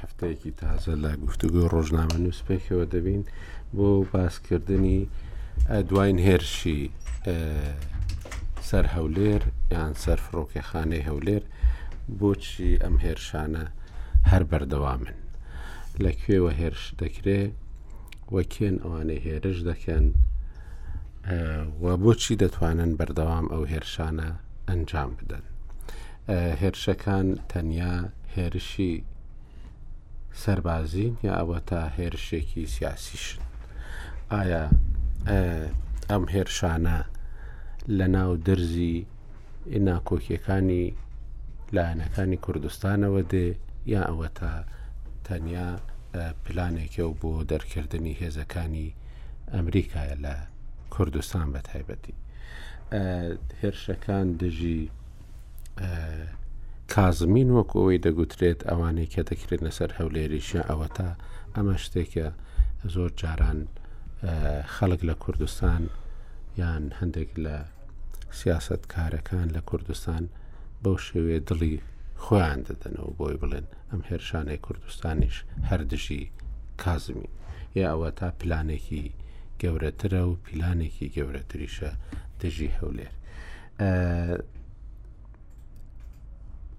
هەفتەیەکی تازە لە گفتوگۆی ڕۆژنامەنووس پێکەوە دەبین بۆ باسکردنی دوایین هێرشی سەر هەولێر یان سەر فڕۆکەخانەی هەولێر بۆچی ئەم هێرشانە هەر بەردەوامن لە کوێوە هێرش دەکرێ وەکێن ئەوانەی هێرش دەکەن و بۆچی دەتوانن بەردەوام ئەو هێرشانە ئەنجام بدەن هێرشەکان تەنیا هێرشی سەربازین یا ئەوە تا هێرشێکی سیاسیشن ئایا ئەم هێرشانە لە ناو دەرزی ناکۆکیەکانی لایەنەکانی کوردستانەوە دێ یا ئەوە تا تەنیا پلانێکە و بۆ دەرکردنی هێزەکانی ئەمریکایە لە کوردستان بە تایبەتی هێرشەکان دژی کازمین وەکو ئەوەی دەگوترێت ئەوانەی کە دەکرێنە سەر هەولێریشە ئەوە تا ئەمە شتێکە زۆر جاران خەڵک لە کوردستان یان هەندێک لە سیاست کارەکان لە کوردستان بەو شێوێ دڵی خۆیان دەدەنەوە بۆی بڵێن ئەم هێرشانەی کوردستانیش هەردژی کازمی یا ئەوە تا پلانێکی گەورەترە و پیلانێکی گەورەتریشە دژی هەولێر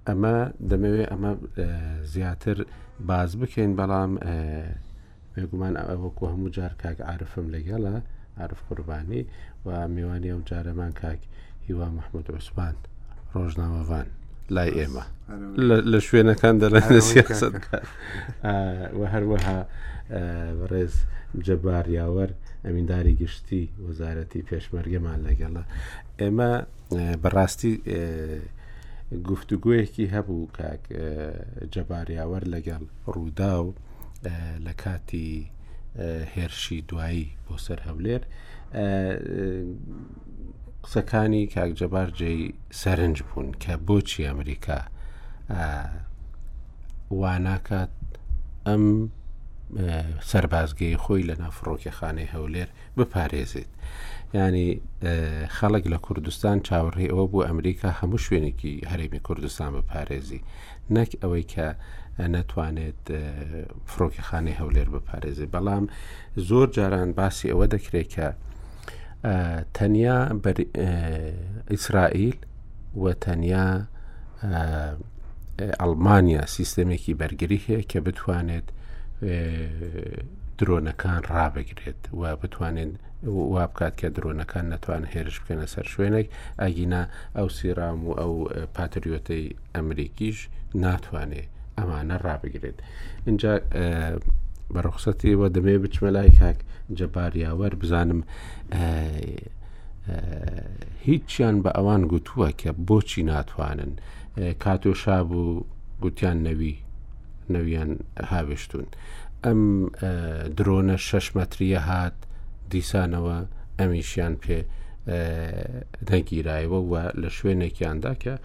ئەمە دەمەوێت ئەمە زیاتر باز بکەین بەڵام بێگومان ئەوەکو هەموو جار کاک عرفم لەگەڵە عرف قوربانی و میوانی ئەو جارەمان کاک هیوا مححمود عوسمان ڕۆژناوەوان لای ئێمە لە شوێنەکان دەڵێن سیاست و هەروەها بەڕێز جەبار یاوەر ئەمینداری گشتی وەزارەتی پێشمەرگەمان لەگەڵە ئێمە بەڕاستی گفتوگویەکی هەبوو کاک جەباریاوەر لەگەڵ ڕوودا و لە کاتی هێرشی دوایی بۆ سەر هەولێر قسەکانی کاک جەبار جێی سەرنج بوون کە بۆچی ئەمریکا واناکات ئەم سربازگەی خۆی لە نافڕۆکیخانەی هەولێر بپارێزێت ینی خەڵک لە کوردستان چاوەڕێ ئەوە بوو ئەمریکا هەموو شوێنێکی هەرێمی کوردستان بپارێزی نەک ئەوەی کە نەتوانێت فڕۆکیخانەی هەولێر بپارێزێ بەڵام زۆر جاران باسی ئەوە دەکرێت کە تەنیا ئیسرائیل و تەنیا ئەڵمانیا سیستەمێکی بەرگری هەیە کە بتوانێت درۆنەکان ڕابگرێت و بتوانێت وا بکات کە درۆنەکان نەتوان هێرش بکەنە سەر شوێنێک ئەگینا ئەو سیرام و ئەو پاتریۆتەی ئەمریکیش ناتوانێ ئەمانە ڕابگرێت اینجا بە ڕوخسەتیەوە دەمێ بچمە لای کاک جەباریاوەەر بزانم هیچیان بە ئەوان گوتووە کە بۆچی ناتوانن کاتۆ شاب و گوتیان نەوی نەویان هاوێشتون ئەم درۆنە شەش مەتریە هات دیسانەوە ئەمیشیان پێ دەگیرایەوە و لە شوێنێکیاندا کە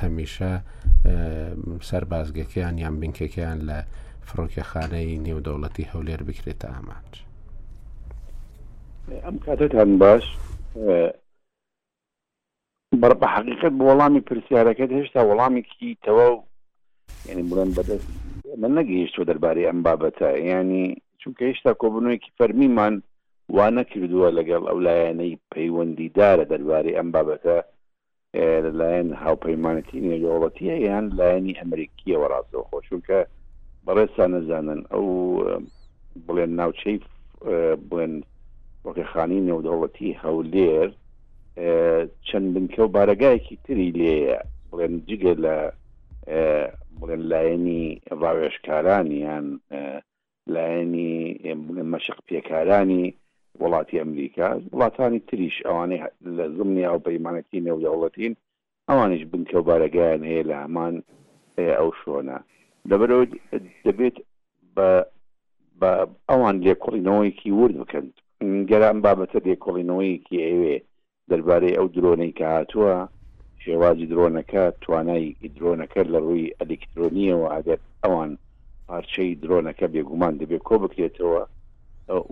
هەمیشە سەربازگەکەیان یان بنکەکەیان لە فڕۆکەخانەی نێودەوڵەتی هەولێر بکرێتە ئامانج ئەم کاتتان باش بەڕ بە حقیقت بۆ وەڵامی پرسیارەکەت هێشتا وەڵامێکی تەواو ینی بڵێن بەدەست من نەگەیشتوە دەربارەی ئەم بابەتە ینی چونکە هێشتا کۆبنەوەیەکی فەرمیمان وا نەکردووە لەگەڵ ئەو لایەنەی پەیوەندیدارە دەربارەی ئەم بابەتە لەلایەن هاوپەیمانەتی نێودەوڵەتیە یان لایەنی ئەمریکیەوە ڕاستەوخۆ چونکە بەڕێستا نەزانن ئەو بڵێن ناوچەی بڵێن وەکەخانی نێودەوڵەتی هەولێر چەند بنکە و بارەگایەکی تری لێە بڵێن جگە لە بڵێن لایەنی ڕاوێژکاران یان لایەنی مەشق پێکارانی وڵاتی ئەمریکا، وڵاتانی تریش ئەوانەی لە زمنی هاوپەیمانەتی نێودەوڵەتین ئەوانیش بنکە و بارەگایان هەیە لە هەمان ئەو شۆنە لەبەرەوە دەبێت بە بە ئەوان لێکۆڵینەوەیەکی ورد بکەن گەرام بابەتە لێکۆڵینەوەیەکی ئەوێ دەربارەی ئەو درۆنەی کە هاتووە، شێوازی درۆنەکە، توانای درۆنەکە لە ڕووی ئەلیکترۆنییەوە ئەگەر ئەوان پارچەی درۆنەکە بێگومان دەبێت کۆ بکرێتەوە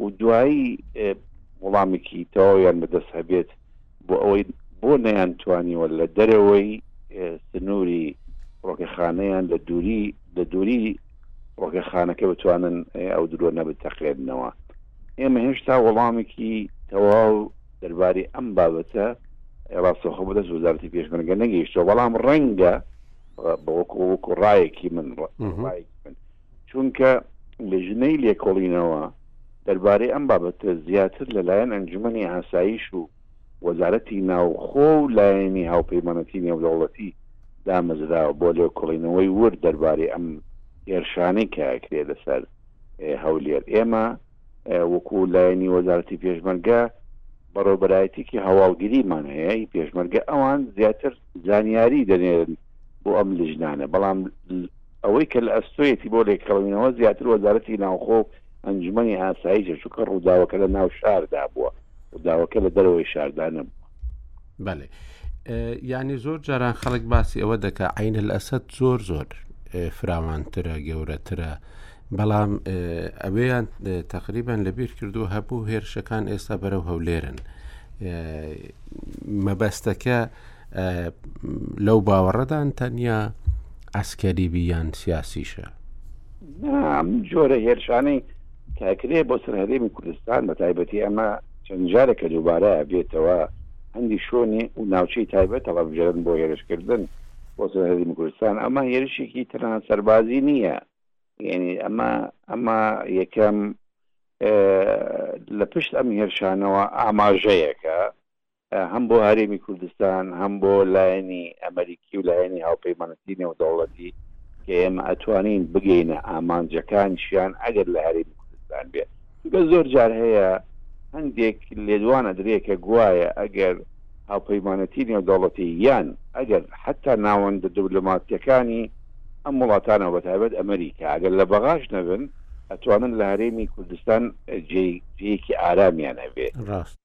و دوایی وڵامێکی تەواویان بەدەست هەبێت بۆ ئەوەی بۆ نەیانتوانیوە لە دەرەوەی سنووری فڕۆکەخانەیان لە دووری لە دووری فڕۆکەخانەکە بتوانن ئەو درۆنە بتەقێنەوە ئێمە هێشتا وەڵامێکی تەواو دەربارەی ئەم بابەتە ڕاستەوخۆ بەدەست وەزارەتی پێشمەرگە نەگەیشتەوە بەڵام ڕەنگە بەوەکو وەکو ڕایەکی من ڕایەکی من چونکە لژنەی لێکۆڵینەوە دەربارەی ئەم بابەتە زیاتر لەلایەن ئەنجومەنی ئاسایش و وەزارەتی ناوخۆ و لایەنی هاوپەیمانەتی نێودەوڵەتی دامەزراوە بۆ لێکۆڵینەوەی ورد دەربارەی ئەم هێرشانەی کە کرێ لەسەر هەولێر ئێمە وەکو لایەنی وەزارەتی پێشمەرگە بەڕێوەبەرایەتیەکی هەواڵگریمان هەیە ئی پێشمەرگە ئەوان زیاتر زانیاری دەنێرن بۆ ئەم لژنانە بەڵام ئەوەی کە لە ئەستۆیەتی بۆ لێکەڵمینەوە زیاتر وەزارەتی ناوخۆ ئەنجومی ئاساییە چووکە ڕووداوەکە لە ناو شاردا بووە ڕووداوەکە لە دەرەوەی شاردا نەبوو بەێ ینی زۆر جاران خەڵک باسی ئەوە دەکە عینە لە ئەسد زۆر زۆر فراوانترە گەورەترە بەڵام ئەوێیان تەقریبان لەبیر کردو هەبوو هێرشەکان ئێستا بەرەو هەولێرن مەبەستەکە لەو باوەڕەدان تەنیا ئەسکەری بیان سیاسیشە جۆرە هێرشانەی کاکرێ بۆ سەر هەرێمی کوردستان بە تایبەتی ئەمە چەند جارێکە دووبارە بێتەوە هەندی شوێنی و ناوچەی تایبەت هەڵبژێرن بۆ هێرشکردن بۆ سەر هەرێمی کوردستان ئەمە هێرشێکی تەنها سەربازی نییە یعنی ئەمە ئەمە یەکەم لە پشت ئەم هێرشانەوە ئاماژەیەکە هەم بۆ هەرێمی کوردستان هەم بۆ لایەنی ئەمریکی و لایەنی هاوپەیمانەتی نێودەوڵەتی کە ئێمە ئەتوانین بگەینە ئامانجەکانشیان ئەگەر لە هەرێمی کوردستان بێت چونکە زۆر جار هەیە هەندێک لێدوان ئەدرێ کە گوایە ئەگەر هاوپەیمانێتی نێودەوڵەتی یان ئەگەر حەتا ناوەندە دبلۆماتیەکانی ئەم وڵاتانەو بەتایبەت ئەمریکا ئەگەر لە بەغاش نەبن ئەتوانن لە هەرێمی کوردستان جێی جێیەکی ئارامیان هەبێ ڕاست.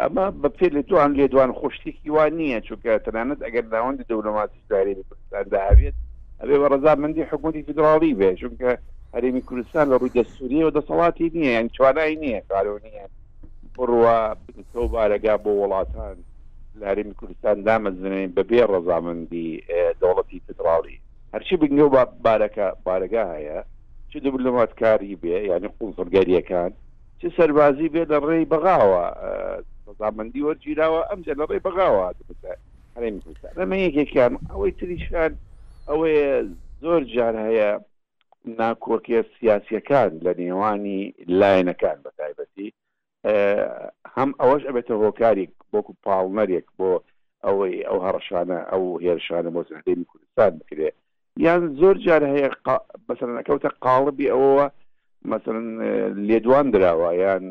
ئەمە بە پێ لێدوان لێدوان خۆ شتێکی وا نیە چونکە تەنانەت ئەگەر ناوەندی دەولۆماتی. هەرێمی کوردستاندا هەبێت ئەبێ بە ڕزامەندی حکوومەتی فیدراڵی بێ چونکە هەرێمی کوردستان لە ڕووی دەستوریەوە دەسەڵاتی نییە یان توانای نییە کارۆ نییە بڕوا بنکە و بارەگا بۆ وڵاتان لارێمی کوردستان دامەزرێن بەبێ ڕەزامەندی دەوڵەتی فدراڵی هەرچی بنگە و بارەکە بارەگا هەیە چ دبلوماتکاری بێ یعنی قوڵزڕگەریەکان چ سەربازی بێ لە ڕێی بەغاوە ڕزامەندی وەرگیراوە ئەمجا لە ڕێی بەغاوە هاتبتە حریم کوردستان ئەمە یەکێکیان ئەوەی تریشان ئەوەیە زۆر جار هەیە ناکۆکیە سیاسیەکان لە نێوانی لایەنەکان بە تایبەتی هەم ئەوەش ئەبێتە هۆکارێک بۆکو پاڵنەرێک بۆ ئەوەی ئەو هەڕشانە ئەو هێرشانە بۆ سەردەمی کوردستان بکرێت یان زۆر جار هەیە بەسەرەکەوتە قاڵبی ئەوەوە مەسەن لێدوان دراوە یان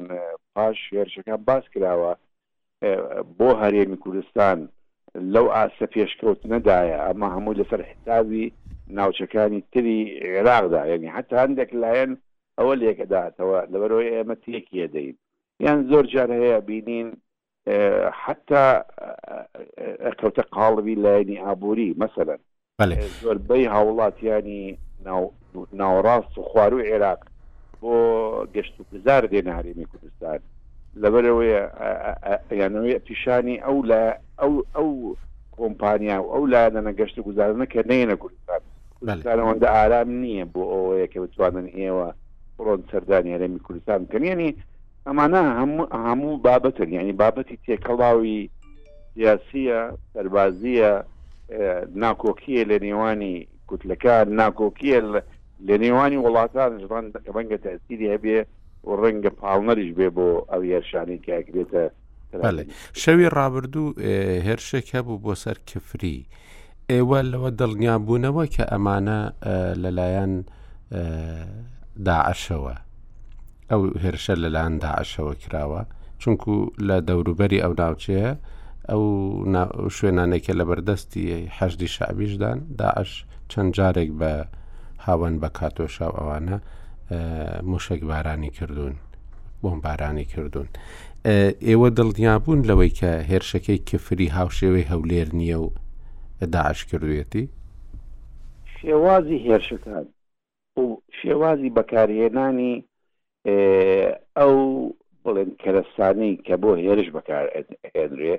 پاش هێرشەکان باس کراوە بۆ هەرێمی کوردستان لەو ئاستە پێشکەوتنەدایە، ئەمە هەمووی لەسەر حیسابی ناوچەکانی تری عێراقدا، یانی حەتا هەندێک لایەن ئەوە لێکئەداتەوە، لەبەرئەوەی ئێمە تێکی ئەدەین، یان زۆر جار هەیە ئەبینین حەتا ئەکەوتە قاڵبی لایەنی ئابووری، مەسەلەن. بەلێ. زۆربەی هاووڵاتیانی ناو ناوەڕاست و خوارووی عێراق بۆ گەشت و گوزار دێنە هەرێمی کوردستان، لەبەرئەوەیە ئەیانەوێت پیشانی ئەو لایە ئەو ئەو کۆمپانیا و ئەو لایەنانە گەشت و گوزارانە کە نەیەنە کوردستان، کوردستان ئەوەندە ئارام نییە بۆ ئەوەیە کە بتوانن ئێوە بڕۆن سەردانی هەرێمی کوردستان بکەن، یەنی ئەمانە هەموو بابەتن یعنی بابەتی تێکەڵاوی سیاسیە سەربازیە ناکۆکیە لە نێوانی کوتلەکان ناکۆکیە لە نێوانی وڵاتان ڕەنگە تەسیری هەبێ و ڕەنگە پاڵنەریش بێ بۆ ئەو هێرشانی کاکرێتە شەوی ڕابردوو هێرشێک هەبوو بۆ سەر کفری ئێوە لەوە دڵنیابوونەوە کە ئەمانە لەلایەن داعشەوە ئەو هێرشە لەلایەن داعشەوە کراوە چونکو لە دەوروبەری ئەو ناوچەیە ئەو شوێنانێکە لە بەردەستی حەشدی شعبیشدان داعش چەند جارێک بە هاوەن بە کاتۆشا ئەوانە موشەک بارانی کردوون بۆم بارانی کردوون ئێوە دڵنیابوون لەوەی کە هێرشەکەی کفری هاوشێوەی هەولێر نییە و داعش کردوێتی؟ شێوازی هێرشەکان و شێوازی بەکارهێنانی ئەو بڵێن کەرەستانەی کە بۆ هێرش بەکارهێنرێ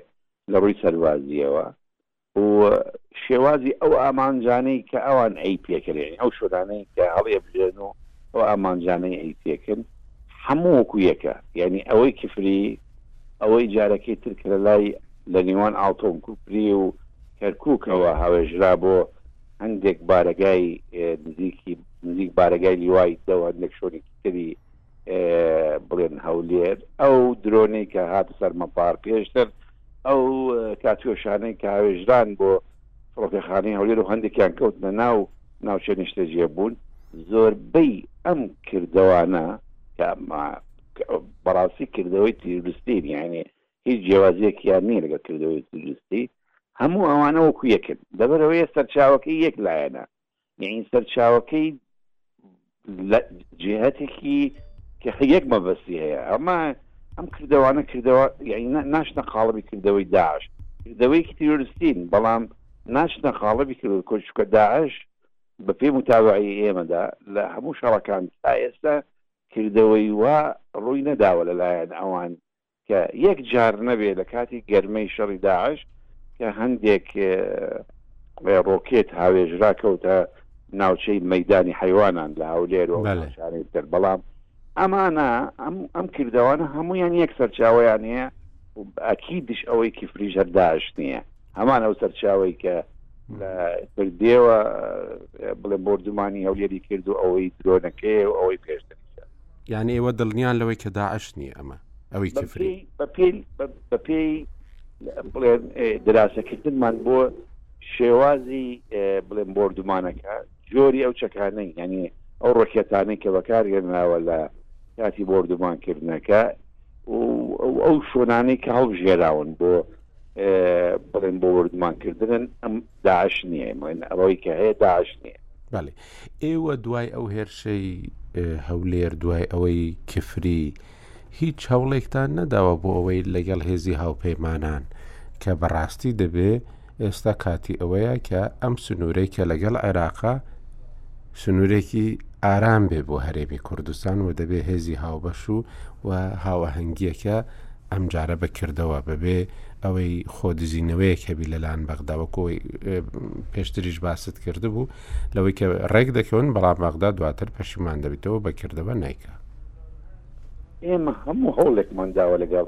لە ڕووی سەربازییەوە و شێوازی ئەو ئامانجانەی کە ئەوان ئەی پێکەن یانی ئەو شوێنانەی کە هەڵیەبژێرن و ئەو ئامانجانەی ئەی پێکەن هەموو وەکو یەکە یانی ئەوەی کفری ئەوەی جارەکەی تر کە لەلای لە نێوان ئاڵتۆن کوپری و کەرکووکەوە هاوێژرا بۆ هەندێک بارەگای نزیکی نزیک بارەگای لیوای دەو هەندێک شوێنێکی تری بڵێن هەولێر ئەو درۆنەی کە هات سەرمەپار پێشتر ئەو کاتوێشانەی کە هاوێژران بۆ فڕۆکەخانەی هەولێر و هەندێکیان کەوتنە ناو ناوچە نیشتەجێ بوون زۆربەی ئەم کردوانە بەڕاستی کردەوەی تیرستین یعنی هیچ جیاوازیەکیان نییە لەگە کردەوەی تیرستی هەموو ئەوانە وەکو یەکن دەبەرەوەی سەرچاوەکەی یەک لایەنە یعنی سەرچاوەکەی لە جهتێکی کە یەک مەبەستی هەیە ئەمە ئەم کردوانە کردەوە یعنی ناشنە قاڵبی کردەوەی داعش کردەوەیکی تیرۆرستین بەڵام ناشنە قاڵبی کردو کۆچکە داعش بە پێی متاوعی ئێمەدا لە هەموو شەڕەکان تا ئێستا کردەوەی وا ڕووی نەداوە لەلایەن ئەوان کە یەک جار نەبێ لە کاتی گەرمەی شەڕی داعش کە هەندێک ڕۆکێت هاوێژرا کەوتە ناوچەی مەدانی حیوانان لە هەولێر و شارەی تر بەڵام ئەمانە ئەم کردەوانە هەمویان یەک سەرچاویان هەیە ئەکی دش ئەوەی کفریش هەرداش نییە هەمان ئەو سەرچاوی کە لە پردێەوە بڵێ بردومانی هەولێری کرد و ئەوەی درۆنەکەی و ئەوەی پێشتر یان ئێوە دڵنیان لەوەی کە داعش نییە ئەمە ئەوی کفری بە پێی بڵێن دراسەکردنمان بۆ شێوازی بڵێن بردومانەکە جۆری ئەو چەکانەی ینی ئەو ڕۆکێتانەی کە بەکارهێنراوە لە کاتی بردومانکردنەکە ئەو شوۆنانەی کە هەڵبژێراون بۆ بڵێن بۆ وردمانکردن ئەم داعش نییە من ئەوەی کە هەیە داعش نییە. بەڵێ ئێوە دوای ئەو هێرشەی هەولێر دوای ئەوەی کفری هیچ هەوڵێکتان نەداوە بۆ ئەوەی لەگەڵ هێزی هاوپەیمانان کە بەڕاستی دەبێ ئێستا کاتی ئەوەیە کە ئەم سنوورەی کە لەگەڵ عێراقا سنوورێکی ئارام بێ بۆ هەرێمی کوردستان و دەبێ هێزی هاوبەش و و هاوەهەنگیەکە ئەمجارە بەکردەوە بەبێ ئەوەی خۆدزینەوەیەک هەبی لەلاەن بەغداوەکۆی پێشتریش باست کرد بوو لەوەی کە ڕێک دەکەون بەڵام بەغدا دواتر پەشیمان دەبیتەوە بەکردەوە نیکە ئێمە هەموو هەوڵێکمان داوە لەگەڵ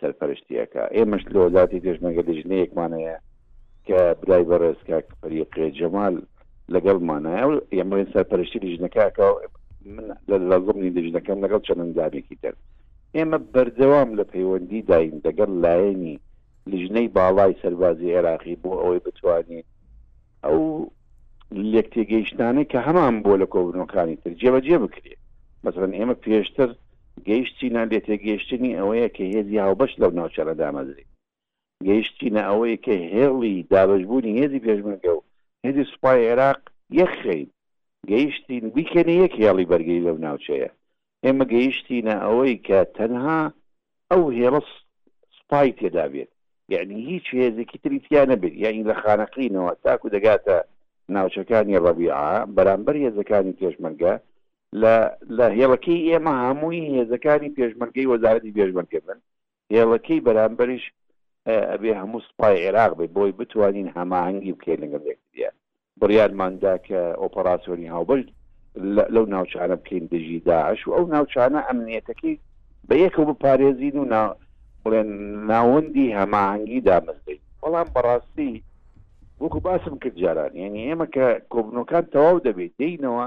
سەرپەرشتی ئەکا ئێمەش لە وەزارەتی پێشمەرگە لیژنەیەکمان هەیە کە برای بەڕێز کاک فەریق جەمال لەگەڵمانایە و ئێمە سەرپەرشتی لیژنەکە ئەکا و من لە ضمنی لیژنەکەم لەگەڵ چەند ئەندامێکی تر ئێمە بەردەوام لە پەیوەندی داین دەگەڵ لایەنی لیژنەی باڵای سەربازی عێراقی بۆ ئەوەی بتوانین ئەو لێک تێگەیشتانەی کە هەمان بۆ لە کۆبنەوەکانی تر جێبەجێ بکرێت مەسەن ئێمە پێشتر گەیشتینە لێتێگەیشتنی ئەوەیە کە هێزی هاوبەش لەو ناوچانە دامەزرێت. گەیشتینە ئەوەی کە هێڵی دابەشبوونی هێزی پێشمەرگە و هێزی سوپای عێراق یەکخەین. گەیشتین بیکەینە یەک هێڵی بەرگری لەو ناوچەیە. ئێمە گەیشتینە ئەوەی کە تەنها ئەو هێڵە سوپای تێدا بێت. یەعنی هیچ هێزێکی تری تیا نەبێت. یەعنی لە خانەقینەوە تاکو دەگاتە ناوچەکانی ڕەبیعە، بەرامبەر هێزەکانی پێشمەرگە لە لە هێڵەکەی ئێمە هەمووی هێزەکانی پێشمەرگەی وەزارەتی پێشمەرگە بن هێڵەکەی بەرامبەریش ئەبێ هەموو سوپای عێراق بێ بۆی بتوانین هەماهنگگی بکەین لەگەڵ یەکتریە بڕیارماندا کە ئۆپەراسۆنی هاوبەش لەو ناوچانە بکەین دژی داعش و ئەو ناوچانە ئەمنیەتەکەی بە یەکەوە بپارێزین و بڵێن ناوەندی هەماهنگگی دامەزرین بەڵام بەڕاستی وەکو باسم کرد جاران یعنی ئێمە کە کۆبنەکان تەواو دەبێت دینەوە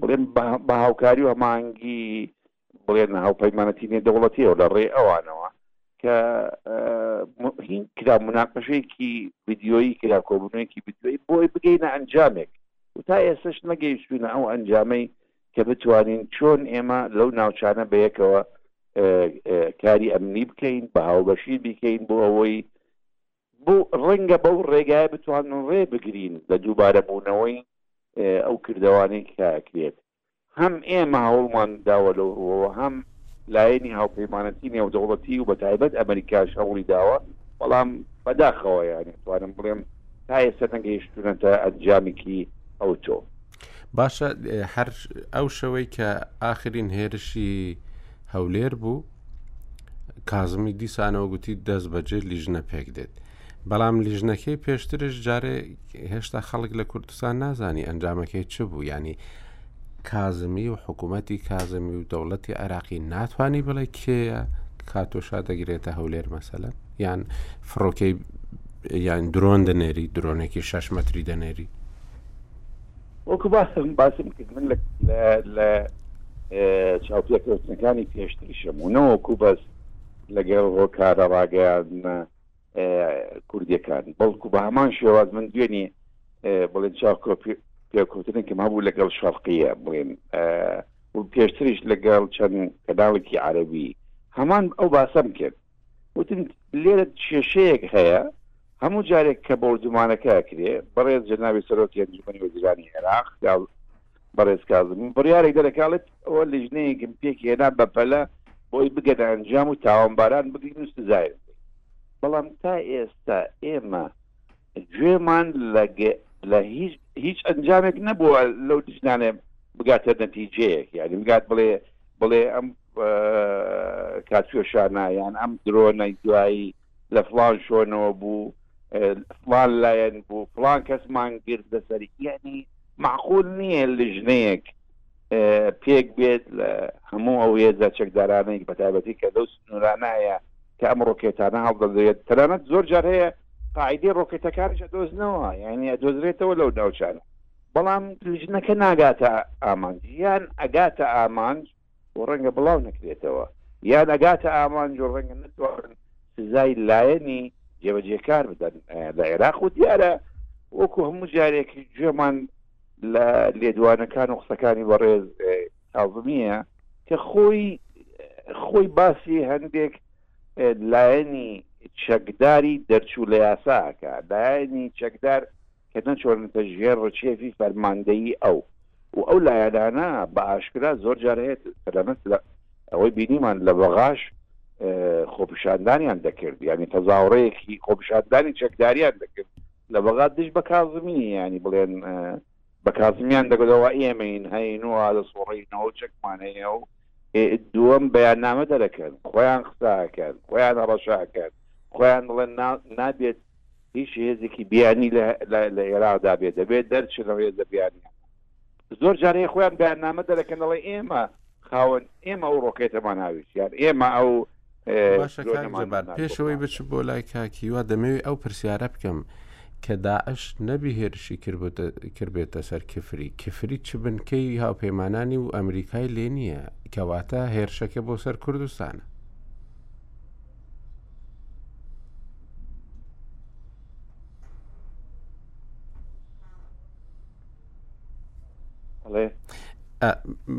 بڵێن بە هاوکاری و هەمانگی بڵێن هاوپەیمانەتی نێدەوڵەتیەوە لە ڕێ ئەوانەوە کە هین کرا مناقەشێکی ویددیۆیی کرا کۆبوونەوەیەکی بدوێی بۆی بگەینە ئەنجامێک و تا ئێستش نەگەیشتونە ئەو ئەنجامەی کە بتوانین چۆن ئێمە لەو ناوچانە بەیەکەوە کاری ئەمنی بکەین بە هاوبەشی بیکەین بۆ ئەوەی بۆ ڕەنگە بەو ڕێگایە بتوانن ڕێ بگرین لە دووبارە بوونەوەی ئەو کردەوانەی کە ئەکرێت. هەم ئێمە هەوڵمان داوە لەو ڕووەوە هەم لایەنی هاوپەیمانەتی نێودەوڵەتی و بە تایبەت ئەمەریکاش هەوڵی داوە، بەڵام بە داخەوە یانی ئەتوانم بڵێم تا ئێستا نەگەیشتوونەتە ئەنجامێکی ئەوتۆ. باشە هەر ئەو شەوەی کە ئاخرین هێرشی هەولێر بوو کازمی دیسانەوە گوتی دەست بەجێ لیژنە پێک دێت بەڵام لیژنەکەی پێشترش جارێ هێشتا خەڵک لە کوردستان نازانی ئەنجامەکەی چ بوو ینی کازمی و حکوومەتتی کازمی و دەوڵەتی عێراقی ناتوانانی بڵێ کێە کاتۆشا دەگرێتە هەولێر مەسەلە یان فڕۆکەی یان درۆن دەنێری درۆنێکی شش متری دەنێری وەکو باسم باسم کرد من لە چاوپێکەوتنەکانی پێشتریشم و نەوەکو بەس لەگەڵ هۆکارە ڕاگەیاندنە کوردیەکان بەڵکو بە هەمان شێواز من دوێنی بڵێن چاکۆ پێکوتنێکم هەبوو لەگەڵ شەرقیە بڵێن پێشتریش لەگەڵ چەند کەداڵێکی عەربی هەمان ئەو باسەم کرد وتم لێرە کێشەیەک هەیە هەموو جارێک کە بۆردومانەکە کرێ بەڕێز جەناوی سەرۆکی ئەنجومەنی وەزیرانی عێراق بەڕێز کازمی بڕیارێک دەرەکاڵێت ئەوە لیژنەیەکم پێکی هێنا بەپەلە بۆی بگەنە ئەنجام و تاوانباران بگرین و سزایە بەڵام تا ئێستا ئێمە گوێمان لە لە هیچ هیچ ئەنجامێک نەبووە لەو دژنانێ بگاتە نەتیجەیەک یعنی بگات بڵێ بڵێ ئەم کاتوێشانە یان ئەم درۆنە دوایی لە فلان شۆنەوە بوو فلان لایەن بوو فلان کەسمان گرت لەسەر یعنی معقول نییە لژنەیەک پێک بێت لە هەموو ئەو هێزە چەکدارانەی بەتابەتی کە لەو سنوورانایە کە ئەم ڕۆکێتانە هەڵدەدرێت تەنانەت زۆر جار هەیە قاعدی ڕۆکێتەکانش دۆزنەوە یعنی دۆزرێتەوە لەو ناوچانە بەڵام لیژنەکە ناگاتە ئامانج یان ئەگاتە ئامانج و ڕەنگە بڵاو نەکرێتەوە یان ئەگاتە ئامانج و ڕەنگە نتوانن سزای لایەنی جێبەجێکار بدەن لە عێراق و دیارە وەکو هەموو جارێک گوێمان لە لێدوانەکان و قسەکانی بەڕێز کازمیە کە خۆی خۆی باسی هەندێک لایەنی چەکداری دەرچوو لە یاساکە لایەنی چەکدار کە نەچۆنتە ژێر ڕچێفی فەرماندەیی ئەو و ئەو لایەنانە بە ئاشکرا زۆر جار هەیە سەلەمەت لە ئەوەی بینیمان لە بەغاش خۆپیشاندانیان دەکرد ینی تەزاوڕەیەکی خۆپیشاندانی چەکداریان دەکرد لە بەغا دژ بە کازمی یانی بڵێن بە کازمیان دەگەلەوە ئێمەین هەین و ئالە سۆڕینەوە چەکمان هەیە و دووەم بەیاننامە دەرەکەن خۆیان قساکەن خۆیان ڕەشاکەن خۆیان بڵێن نابێت هیچ هێزێکی بیانی لە ئێراقدا بێت دەبێت دەرچنەوە هێزە بیانیان زۆر جار هەیە خۆیان بەیاننامە دەرەکەن دەڵێ ئێمە خاوەن ئێمە ئەو ڕۆکێتەمان هاویست یان ئێمە ئەو باشە کاک جەبار پێشەوەی بچ بۆ لای کاکیوا دەمەوێت ئەو پرسیارە بکەم کە داعش نەبی هێرشی کردبێتە سەر کفری کفری چ بنکەی هاوپەیمانانی و ئەمریکای لێ نییە کەواتە هێرشەکە بۆ سەر کوردستانە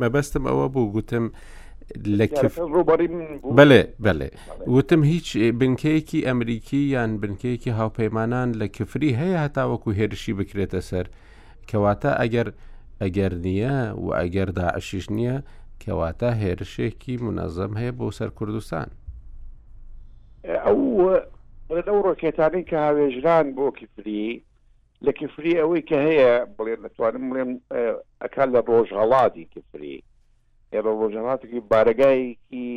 مەبەستم ئەوە بوو گوتم بەێ بەێ وتم هیچ بنکەیەکی ئەمریکی یان بنکەیەکی هاوپەیمانان لە کفری هەیە هەتاوەکو هێرشی بکرێتە سەر کەواتە ئەگەر ئەگەر نییە و ئەگەر داعشیش نییە کەواتە هێرشێکی منەزەم هەیە بۆ سەر کوردستان ئەو ئەو ڕۆکێتانی کە هاوێژران بۆ کفری لە کفری ئەوەی کە هەیە بڵێ دەتوانم بڵێم ئەکان لە ڕۆژهڵاتی کفری ئێرە ڕۆژهڵاتێکی بارگایەکی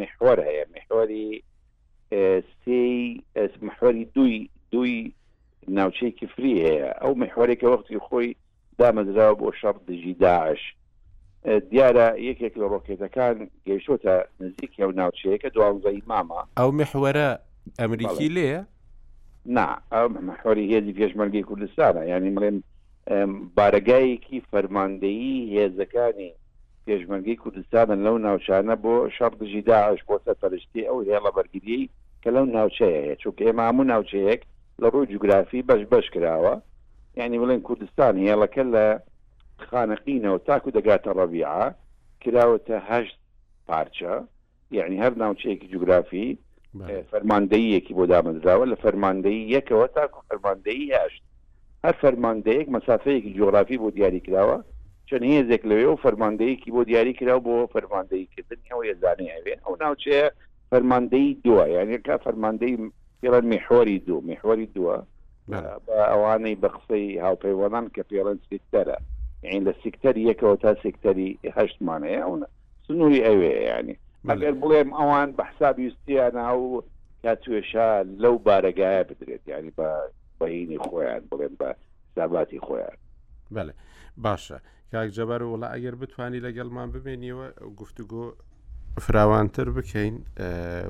محوەر هەیە محوەری سێ محوەری دوی دوی ناوچەی کفری هەیە ئەو محوەرێکە وەختی خۆی دامەزراوە بۆ شەڕ دژی داعش دیارە یەکێک لە ڕۆکێتەکان گەیشتووەتە نزیکی ئەو ناوچەیە کە دوانزەی مامە. ئەو میحوەرە ئەمریکی لێیە؟ نا، ئەو محوەری هێزی پێشمەرگەی کوردستانە، یانی بڵێم بارەگایەکی فەرماندەیی هێزەکانی پێشمەرگەی کوردستانە لەو ناوچانە بۆ شەڕ دژی داعش بۆ سەرپەرشتی ئەو هێڵە بەرگریی کە لەو ناوچەیە هەیە چونکە ئێمە هەموو ناوچەیەک لە ڕووی جوگرافی بەش بەش کراوە یعنی بڵێن کوردستان هێڵەکە لە خانەقینەوە تاکو دەگاتە ڕەبیعە کراوەتە هەشت پارچە، یەعنی هەر ناوچەیەکی جوگرافی فەرماندەییەکی بۆ دامەزراوە، لە فەرماندەیی یەکەوە تاکو فەرماندەیی هەشت، هەر فەرماندەیەک مەسافەیەکی جوگرافی بۆ دیاری کراوە، چەند هێزێک لەوێ و فەرماندەیەکی بۆ دیاری کراو بۆ فەرماندەییکردنی ئەو هێزانەی ئەوێ، ئەو ناوچەیە فەرماندەیی دووە، یەعنی کە فەرماندەیی پێڵێن میحوەری دوو، میحوەری دووە. ئەوانەی بە قسەی هاوپەیوەنان کە پێڵێن سیکتەرە یعنی لە سیکتەر یەکەوە تا سیکتەری هەشتمان هەیە ئەو سنووری ئەوێ ینی ئەگەر بڵێم ئەوان بە حساب ویستیانە ئەو کاتوێشا لەو بارەگایە بدرێت ینی بە بەینی خۆیان بڵێن بە حساباتی خۆیان باشە کاک جەبار وڵا ئەگەر بتانی لەگەڵمان بمێنیەوە گفتوگۆ فراوانتر بکەین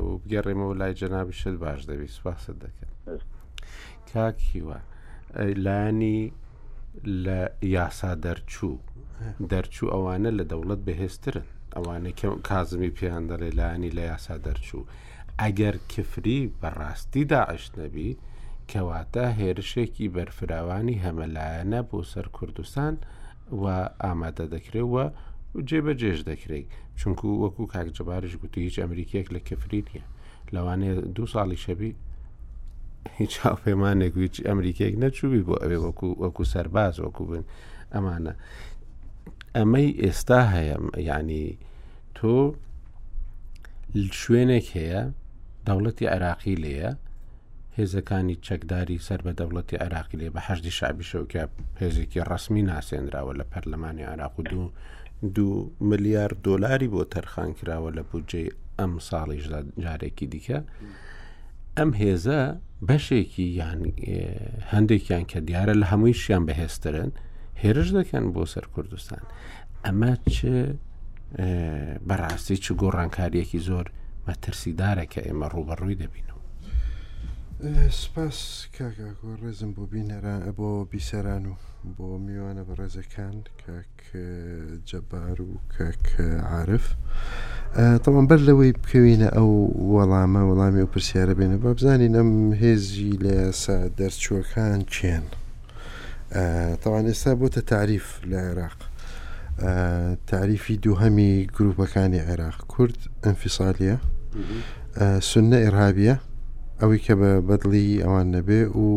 و بگەڕێمەوە لای جەنابی شت باش دەبی سوپاست دەکەن کاکیوە لانی لە یاسا دەرچوو دەرچوو ئەوانە لە دەوڵەت بەهێزترن ئەوانە کازمی پێیان دەڵێ لانی لە یاسا دەرچوو ئەگەر کفری بە ڕاستی داعش نەبی، کەواتە هێرشێکی بەرفراوانی هەمەلایەنە بۆ سەر کوردستان و ئامادە دەکرێ و جێبەجێش دەکرێ، چونکو وەکو کاک جەبارش گوتی هیچ ئەمریکیەک لە کفری نییە، لەوانەیە دوو ساڵی شەبی هیچ هاوپەیمانێک و هیچ ئەمریکیەک نەچووی بۆ ئەوێ وەکو وەکو سەرباز وەکو بن ئەمانە. ئەمەی ئێستا هەیە یعنی تۆ شوێنێک هەیە دەوڵەتی عێراقی لێە هێزەکانی چەکداری سەر بە دەوڵەتی عێراقی لێ بە حەشدی شعبی شەوکە هێزێکی ڕسمی ناسێنراوە لە پەرلەمانی عراق و دوو دو ملیار دۆلاری بۆ تەرخان کراوە لە بودجەی ئەم ساڵیش جارێکی دیکە ئەم هێزە بەشێکی یان هەندێکیان کە دیارە لە هەموویشیان بەهێسترن هێرش دەکەن بۆ سەر کوردستان ئەمە چ بەڕاستی چ گۆڕانکاریەکی زۆر مەترسیدارە کە ئێمە ڕوبەڕووی دەبین و سپاس کاکە ڕێزم بۆ بینەران بۆ بیسەران و بۆ میوانە بە ڕێزەکان کاک جەبار و کاک عاعرف تەوان بەر لەوەی بکەوینە ئەو وەڵامە وەڵامی و پرسیارە بێنە بابزانین ئەم هێزی لە یاسا دەرچووەکان چێن. تاوان ئێستا بۆتە تاریف لە عێراق تاریفی دووهەمی گروپەکانی عێراق کورد ئەمفیسالیە سنە ئێرهابە ئەوەی کە بە بەدڵی ئەوان نەبێ و